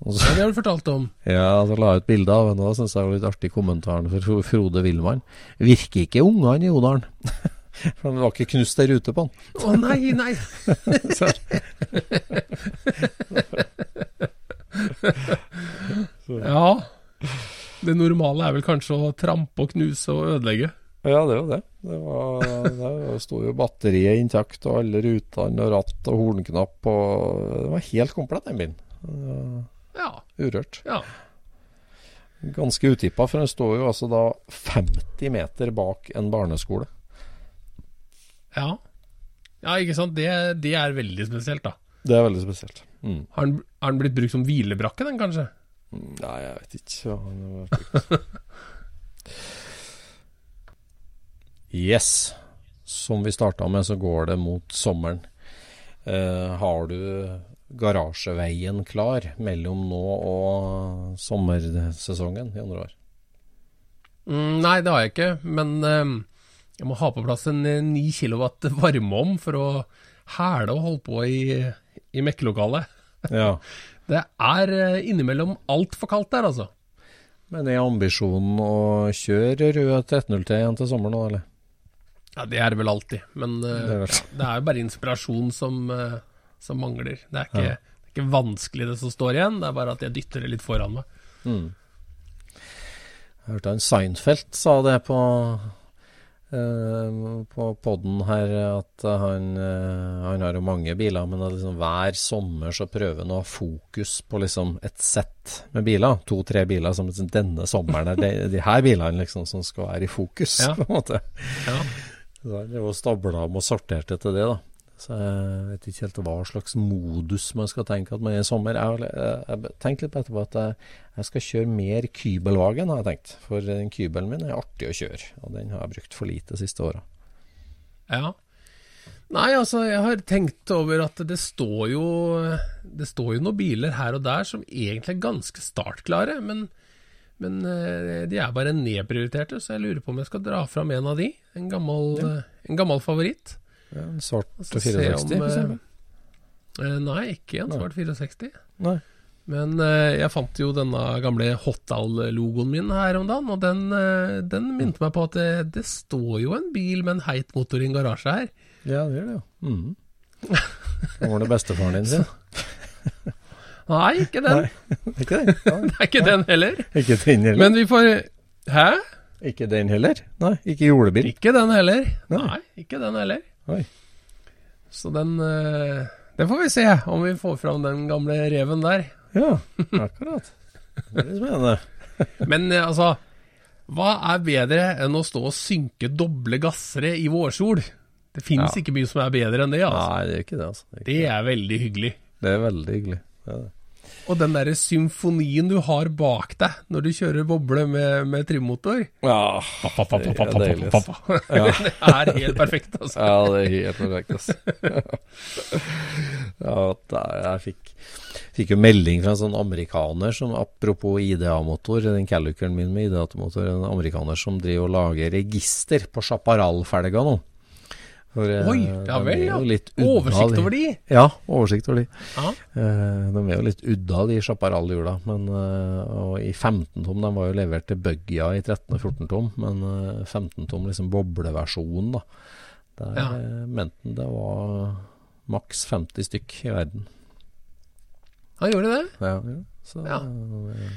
S3: Og så,
S2: Ja, det har du fortalt om.
S3: ja, så la jeg ut bilde av henne. da syns jeg var litt artig kommentaren for Frode Wilman. Virker ikke ungene i Odalen. For det var ikke knust ei rute på den.
S2: Å nei, nei! ja. Det normale er vel kanskje å trampe og knuse og ødelegge.
S3: Ja, det er jo det. Det, var, det sto jo batteriet intakt, og alle rutene og ratt og hornknapp og Det var helt komplett, den bilen.
S2: Ja.
S3: Urørt.
S2: ja.
S3: Ganske utippa, for den står jo altså da 50 meter bak en barneskole.
S2: Ja. ja, ikke sant. Det, det er veldig spesielt, da.
S3: Det er veldig spesielt. Mm.
S2: Har den, har den blitt brukt som hvilebrakke, den kanskje?
S3: Nei, jeg vet ikke. hva han har brukt. yes. Som vi starta med, så går det mot sommeren. Eh, har du garasjeveien klar mellom nå og sommersesongen i januar?
S2: Mm, nei, det har jeg ikke, men eh, jeg må ha på plass en eh, 9 kW varmeovn for å hæle og holde på i, i mekkelokalet.
S3: Ja.
S2: Det er eh, innimellom altfor kaldt der, altså.
S3: Men er ambisjonen å kjøre rød 1303 igjen til sommeren nå, eller?
S2: Ja, Det er det vel alltid, men eh,
S3: Det er det.
S2: ja, det er jo bare inspirasjon som, eh, som mangler. Det er, ikke,
S3: Ja.
S2: det er ikke vanskelig det som står igjen, det er bare at jeg dytter det litt foran meg.
S3: Mm. Jeg hørte han Seinfeld sa det på på podden her, at han, eh, han har jo mange biler, men liksom hver sommer så prøver han å ha fokus på liksom et sett med biler. To-tre biler som liksom, denne sommeren er de, de her bilene liksom som skal være i fokus,
S2: Ja.
S3: på en måte.
S2: Ja.
S3: Så han stabla om og sorterte til det, da. Så jeg vet ikke helt hva slags modus man skal tenke at man er i sommer. Jeg, har tenkt tenkte litt på etterpå at jeg, jeg skal kjøre mer Kybelwagen, har jeg tenkt. For den Kybelen min er artig å kjøre, og den har jeg brukt for lite de siste åra.
S2: Ja. Nei, altså, jeg har tenkt over at det står jo Det står jo noen biler her og der som egentlig er ganske startklare, men, men eh, de er bare nedprioriterte, så jeg lurer på om jeg skal dra fram en av de. En gammel, ja. en gammel favoritt.
S3: En svart
S2: altså,
S3: 64,
S2: se
S3: for eksempel.
S2: eh, Nei, ikke en
S3: Nei.
S2: svart 64.
S3: Nei.
S2: Men eh, jeg fant jo denne gamle Hotdal-logoen min her om dagen, og den, eh, den minte meg på at det, det står jo en bil med en heit motor i en garasje her.
S3: Ja, det gjør det jo. Mm. Var det bestefaren din sin?
S2: Nei, ikke den.
S3: Ikke den? Nei.
S2: Det er ikke den heller.
S3: Ikke den heller?
S2: Men vi får Hæ?
S3: Ikke den heller? Nei, ikke julebil?
S2: Ikke den heller.
S3: Nei.
S2: Nei, ikke den heller.
S3: Oi.
S2: Så den eh, Det får vi se, om vi får fram den gamle reven der.
S3: Ja, akkurat. Det er spennende.
S2: Men eh, altså Hva er bedre enn å stå og synke doble gassere i vårsol? Det finnes
S3: Ja.
S2: ikke mye som er bedre enn det. altså.
S3: Nei, det er ikke det, altså. Det er,
S2: Det er veldig hyggelig.
S3: det er veldig hyggelig. Det er det.
S2: Og den derre symfonien du har bak deg når du kjører boble med, med trimmotor
S3: Ja,
S2: pa. Det er helt perfekt, altså.
S3: Ja, det er helt perfekt, altså. ja, jeg fikk, fikk jo melding fra en sånn amerikaner som apropos IDA-motor, den Calluceren min med IDA-motor, en amerikaner som driver og lager register på chaparral-felga nå. Eh,
S2: Oi, ja vel, ja. Oversikt over de.
S3: Ja, oversikt over de. Eh, de er jo litt udda, de chaparral-hjula. Eh, og i 15 tom, de var jo levert til Buggia i 13 og 14 tom. Men eh, 15 tom, liksom bobleversjonen, da. Der
S2: Ja.
S3: eh, mente det var maks 50 stykk i verden.
S2: Han gjorde det.
S3: Ja, ja. Så
S2: Ja.
S3: eh,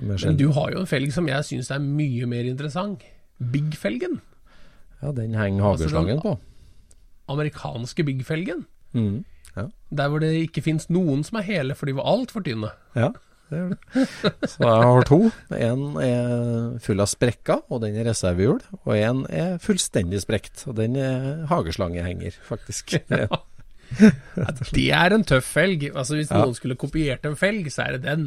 S2: Men du har jo en felg som jeg syns er mye mer interessant. Big-felgen.
S3: Ja, den henger
S2: Altså,
S3: hageslangen
S2: den-
S3: på.
S2: Amerikanske Big-felgen.
S3: Mm.
S2: Der hvor det ikke fins noen som er hele, for de var altfor tynne.
S3: Ja, det gjør det. Så jeg har to. En er full av sprekker, og den er reservehjul. Og en er fullstendig sprekt, og den er hageslangehenger, faktisk. Ja.
S2: Ja, det er en tøff felg. Altså Hvis
S3: Ja.
S2: noen skulle kopiert en felg, så er det den.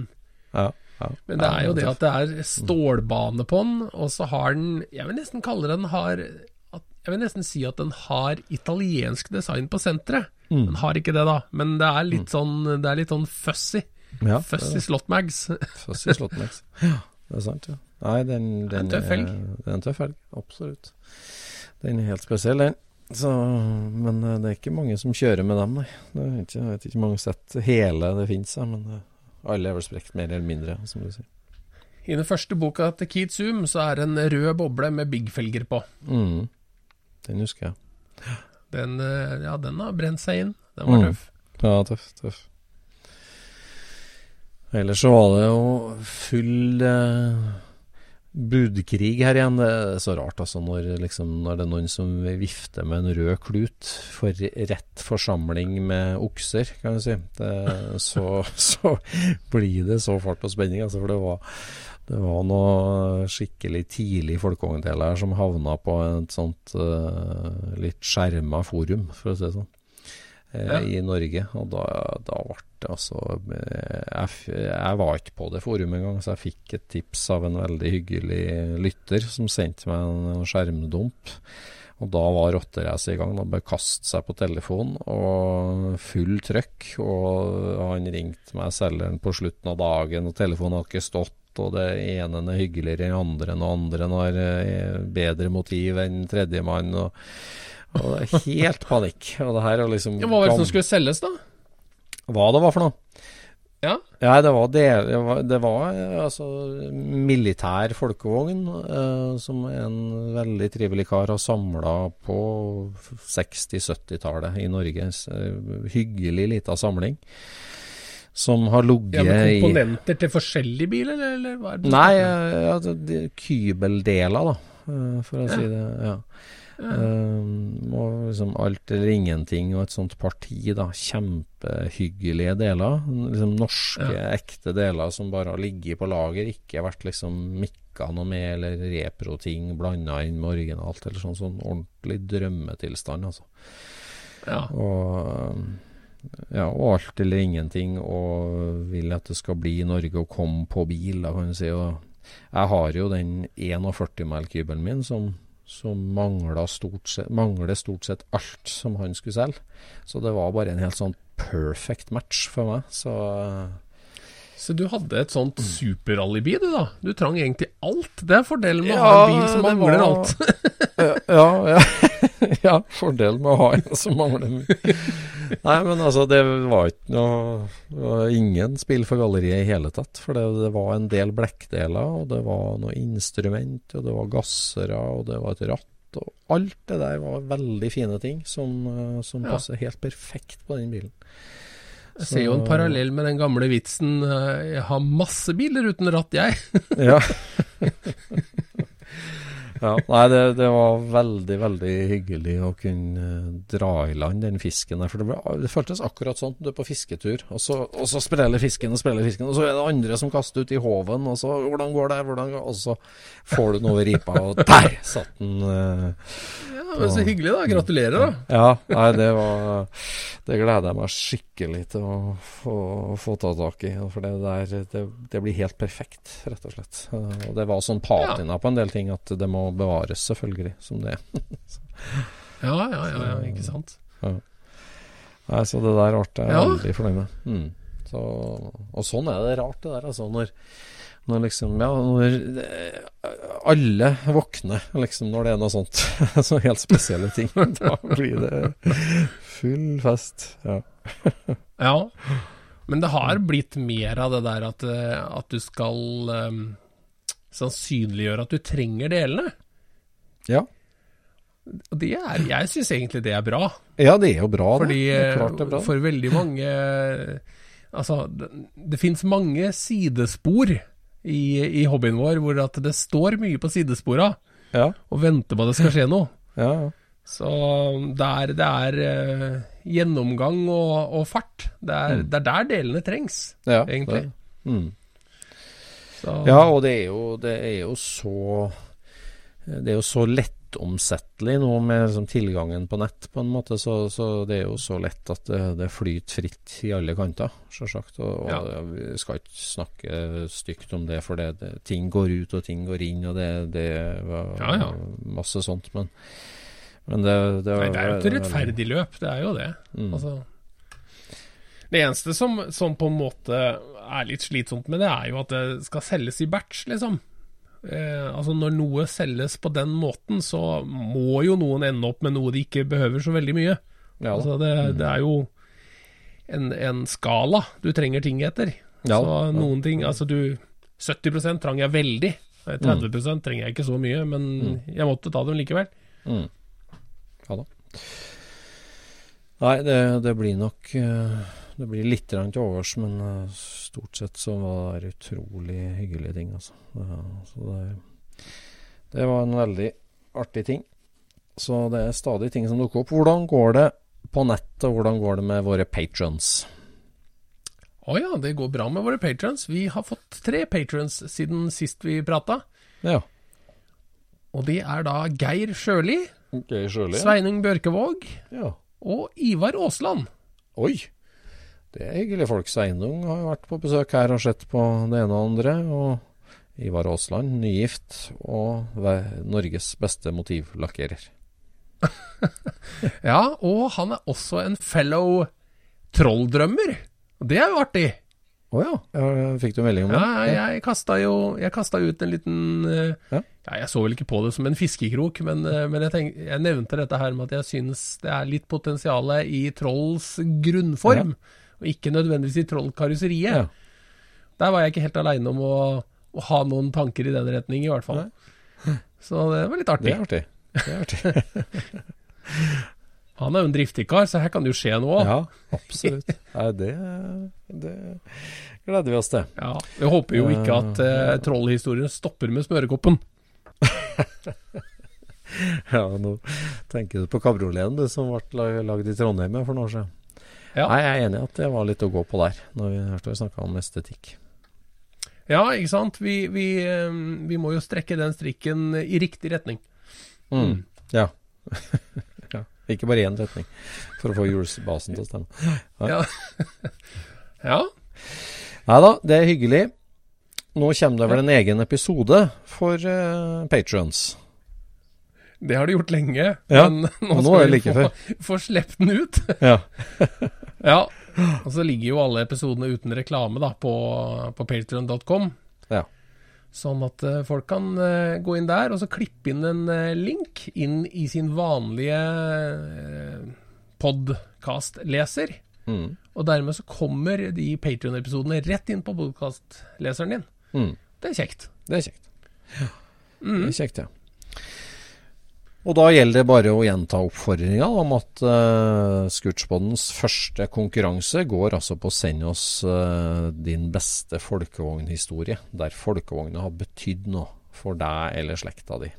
S3: ja, ja.
S2: Men det er jo det at det er stålbane på den, og så har den Jeg vil nesten kalle den har Jeg vil nesten si at den har italiensk design på senteret.
S3: Mm.
S2: Den har ikke det, da, men det er litt sånn Det er litt sånn fussy.
S3: Ja,
S2: Fussy slåttmags.
S3: Fussy slåttmax. Ja, det er sant, ja. Nei, den,
S2: Det er en
S3: den
S2: tøff helg.
S3: Det er en tøff helg, absolutt. Den er helt spesiell, den. Så, men eh, det er ikke mange som kjører med dem, nei. Det er ikke, jeg vet ikke mange sett hele det finnes, men eh, alle er vel sprekt mer eller mindre, som du sier.
S2: I den første boka til Keith Zoom så er det en rød boble med big-felger på.
S3: Mm. Den husker jeg.
S2: Den, eh, ja, den har brent seg inn. Den var
S3: Mm.
S2: tøff.
S3: Ja, tøff, tøff. Ellers så var det jo full eh, budkrig her igjen. Det er så rart, altså, når, liksom, når det er noen som vifter med en rød klut for rett forsamling med okser, kan du si. Det, så, så blir det så fart og spenning, altså. For det var, Det var noe skikkelig tidlig folkevogndel her som havna på et sånt uh, litt skjerma forum, for å si det sånn, eh,
S2: Ja.
S3: i Norge. Og da, da ble det altså eh, jeg, jeg var ikke på det forumet engang, så jeg fikk et tips av en veldig hyggelig lytter som sendte meg en skjermdump. Og da var rotteracet i gang. Da bare kaste seg på telefonen og full trøkk. Og han ringte meg selgeren på slutten av dagen, og telefonen hadde ikke stått. Og det ene er hyggeligere enn andre, og andre har eh, bedre motiv enn tredjemann. Og, og det er helt panikk. Og det her er liksom
S2: Ja, hva var det som skulle selges, da?
S3: Hva det var for noe?
S2: Ja.
S3: Ja, det var, del, det var, det var altså militær folkevogn, eh, som en veldig trivelig kar har samla på 60-70-tallet i Norge. Hyggelig lita samling. Som har
S2: Ja,
S3: ligget
S2: ja,
S3: men
S2: komponenter til forskjellige biler, eller, eller hva er det?
S3: Nei, eh, ja, det- kybeldeler, da, eh, for å
S2: Ja.
S3: si det. ja. Um, og liksom alt eller ingenting og et sånt parti, da. Kjempehyggelige deler. Liksom norske, ekte deler som bare har ligget på lager, ikke vært liksom mikka noe med, eller repro-ting blanda inn med originalt, eller sånn, sånn ordentlig drømmetilstand, altså.
S2: Ja.
S3: Og, ja, og alt eller ingenting, og vil at det skal bli i Norge og komme på bil, da kan du si. Og jeg har jo den 41 mile-kybelen min som, som mangler stort, sett, mangler stort sett alt som han skulle selge. Så det var bare en helt sånn perfect match for meg. Så
S2: Så du hadde et sånt superalibi, du da? Du trang egentlig alt. Det er fordelen med å ha en bil som mangler alt.
S3: ja, ja, ja, fordelen med å ha en som mangler mye. Nei, men altså, det var ikke noe var Ingen spill for galleriet i hele tatt. For det, det var en del blekkdeler, og det var noe instrument, og det var gassere, og det var et ratt. Og alt det der var veldig fine ting som, eh, som
S2: Ja.
S3: passer helt perfekt på den bilen.
S2: Jeg ser jo en parallell med den gamle vitsen eh, Jeg har masse biler uten ratt, jeg.
S3: Ja. ja. Nei, det, det var veldig, veldig hyggelig å kunne eh, dra i land den fisken der. For det, ble, det føltes akkurat sånn. Du er på fisketur, og så, og så spreller fisken og spreller fisken, og så er det andre som kaster ut i håven, og så 'Hvordan går det?' Hvordan går? Og så får du den over ripa, og der satt den. eh,
S2: Ja, men Så hyggelig, da. Gratulerer, da.
S3: ja, nei, det var Det gleder jeg meg skikkelig til å få, få ta tak i. For det der det, det blir helt perfekt, rett og slett. Og det var sånn patina på en del ting at det må bevares, selvfølgelig, som det er.
S2: Ja, ja, ja, ja ikke sant.
S3: Nei, så det der ble jeg
S2: Ja.
S3: veldig fornøyd med. Mm. Så, og sånn er det rart, det der. Altså, når, når liksom Ja, når eh, alle våkner, liksom, når det er noe sånt. så helt spesielle ting. Da blir det full fest. Ja.
S2: Ja. Men det har blitt mer av det der at, eh, at du skal um, sannsynliggjøre at du trenger delene.
S3: ja.
S2: Det er, jeg syns egentlig det er bra.
S3: Ja, det er jo bra.
S2: Fordi
S3: er
S2: eh,
S3: bra.
S2: for veldig mange Altså, det, det fins mange sidespor i, i hobbyen vår hvor at det står mye på sidespora
S3: Ja,
S2: og venter på at det skal skje noe.
S3: ja, ja.
S2: Så det er, det er uh, gjennomgang og, og fart. Det er, det er der delene trengs,
S3: ja
S2: egentlig.
S3: det. Mm.
S2: Så,
S3: Ja, og det er jo, det er jo så Det er jo så lettomsettelig nå med liksom, tilgangen på nett, på en måte. Så, så det er jo så lett at det, det flyter fritt i alle kanter, sjølsagt. Og, og
S2: Ja.
S3: vi skal ikke snakke stygt om det, for det, det, ting går ut og ting går inn, og det, det var
S2: Ja, ja.
S3: masse sånt. Men, men det, det,
S2: Nei, det er jo et rettferdig løp, det er jo det.
S3: Mm.
S2: Altså, det eneste som, som på en måte er litt slitsomt med det, er jo at det skal selges i batch, liksom. Eh, altså Når noe selges på den måten, så må jo noen ende opp med noe de ikke behøver så veldig mye.
S3: Ja,
S2: altså det, det er jo en, en skala du trenger ting etter.
S3: Ja,
S2: så noen ting Altså du 70% trang jeg veldig. 30% trenger jeg ikke så mye, men jeg måtte ta dem likevel.
S3: Mm. Ja da. Nei, det, det blir nok eh, Det blir litt til overs, men eh, stort sett så var det utrolig hyggelige ting, altså. Så det, det var en veldig artig ting. Så det er stadig ting som dukker opp. Hvordan går det på nett, og hvordan går det med våre patrons?
S2: Å ja, det går bra med våre patrons. Vi har fått tre patrons siden sist vi prata.
S3: Ja.
S2: Og de er da Geir Sjøli,
S3: Geir Sjøli.
S2: Sveinung Bjørkevåg
S3: Ja.
S2: og Ivar Aasland.
S3: Oi! Det er hyggelig. Folks Eiendom har vært på besøk her og sett på det ene og andre. Og Ivar Aasland, nygift og Norges beste motivlakkerer.
S2: Ja, og han er også en fellow trolldrømmer. Det er jo artig.
S3: Å oh, ja. Fikk du melding om det?
S2: Ja, jeg kasta jo jeg kasta ut en liten eh,
S3: Ja.
S2: ja. Jeg så vel ikke på det som en fiskekrok, men, eh, men jeg, tenk, jeg nevnte dette her med at jeg synes det er litt potensial i trolls grunnform, og ikke nødvendigvis i trollkarosseriet.
S3: Ja.
S2: Der var jeg ikke helt aleine om å, å ha noen tanker i den retning, i hvert fall. Så det var litt
S3: Det
S2: artig.
S3: er artig. Det er artig.
S2: Han er jo en driftig kar, så her kan det jo skje noe.
S3: Ja, absolutt. Nei, det, det gleder vi oss til.
S2: Ja, Jeg håper jo ikke at eh, trollhistorien stopper med smørekoppen.
S3: Ja, nå tenker du på kabrioleten du som ble lag- lagd i Trondheim for noen år siden.
S2: Ja.
S3: Nei, jeg er enig i at det var litt å gå på der, når vi, når snakka om estetikk.
S2: Ja, ikke sant. Vi, vi, eh, vi må jo strekke den strikken i riktig retning.
S3: Mm. Ja. ja. Ikke bare én retning, for å få hjulsbasen til å stemme.
S2: Ja. ja.
S3: Nei da, det er hyggelig. Nå kommer det vel en egen episode for uh, patrons.
S2: Det har de gjort lenge,
S3: Ja,
S2: men nå
S3: nå
S2: skal
S3: det
S2: vi
S3: like
S2: få, få sluppet den ut.
S3: Ja.
S2: Ja. Og så ligger jo alle episodene uten reklame da, på, på patreon.com.
S3: Ja.
S2: Sånn at uh, folk kan uh, gå inn der og så klippe inn en uh, link inn i sin vanlige uh, podkastleser.
S3: Mm.
S2: Og dermed så kommer de Patrion-episodene rett inn på podkastleseren din.
S3: Mm.
S2: Det er kjekt.
S3: Det er kjekt. Det er kjekt, ja. Og da gjelder det bare å gjenta oppfordringa om at uh, Scootspoddens første konkurranse går altså på å sende oss uh, din beste folkevognhistorie, der folkevogna har betydd noe for deg eller slekta di.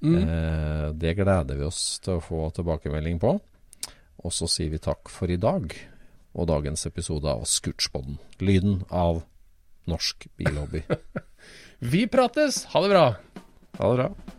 S3: Eh, det gleder vi oss til å få tilbakemelding på. Og så sier vi takk for i dag og dagens episode av Scootspodden. Lyden av norsk billobby.
S2: Vi prates! Ha det bra!
S3: Ha det bra.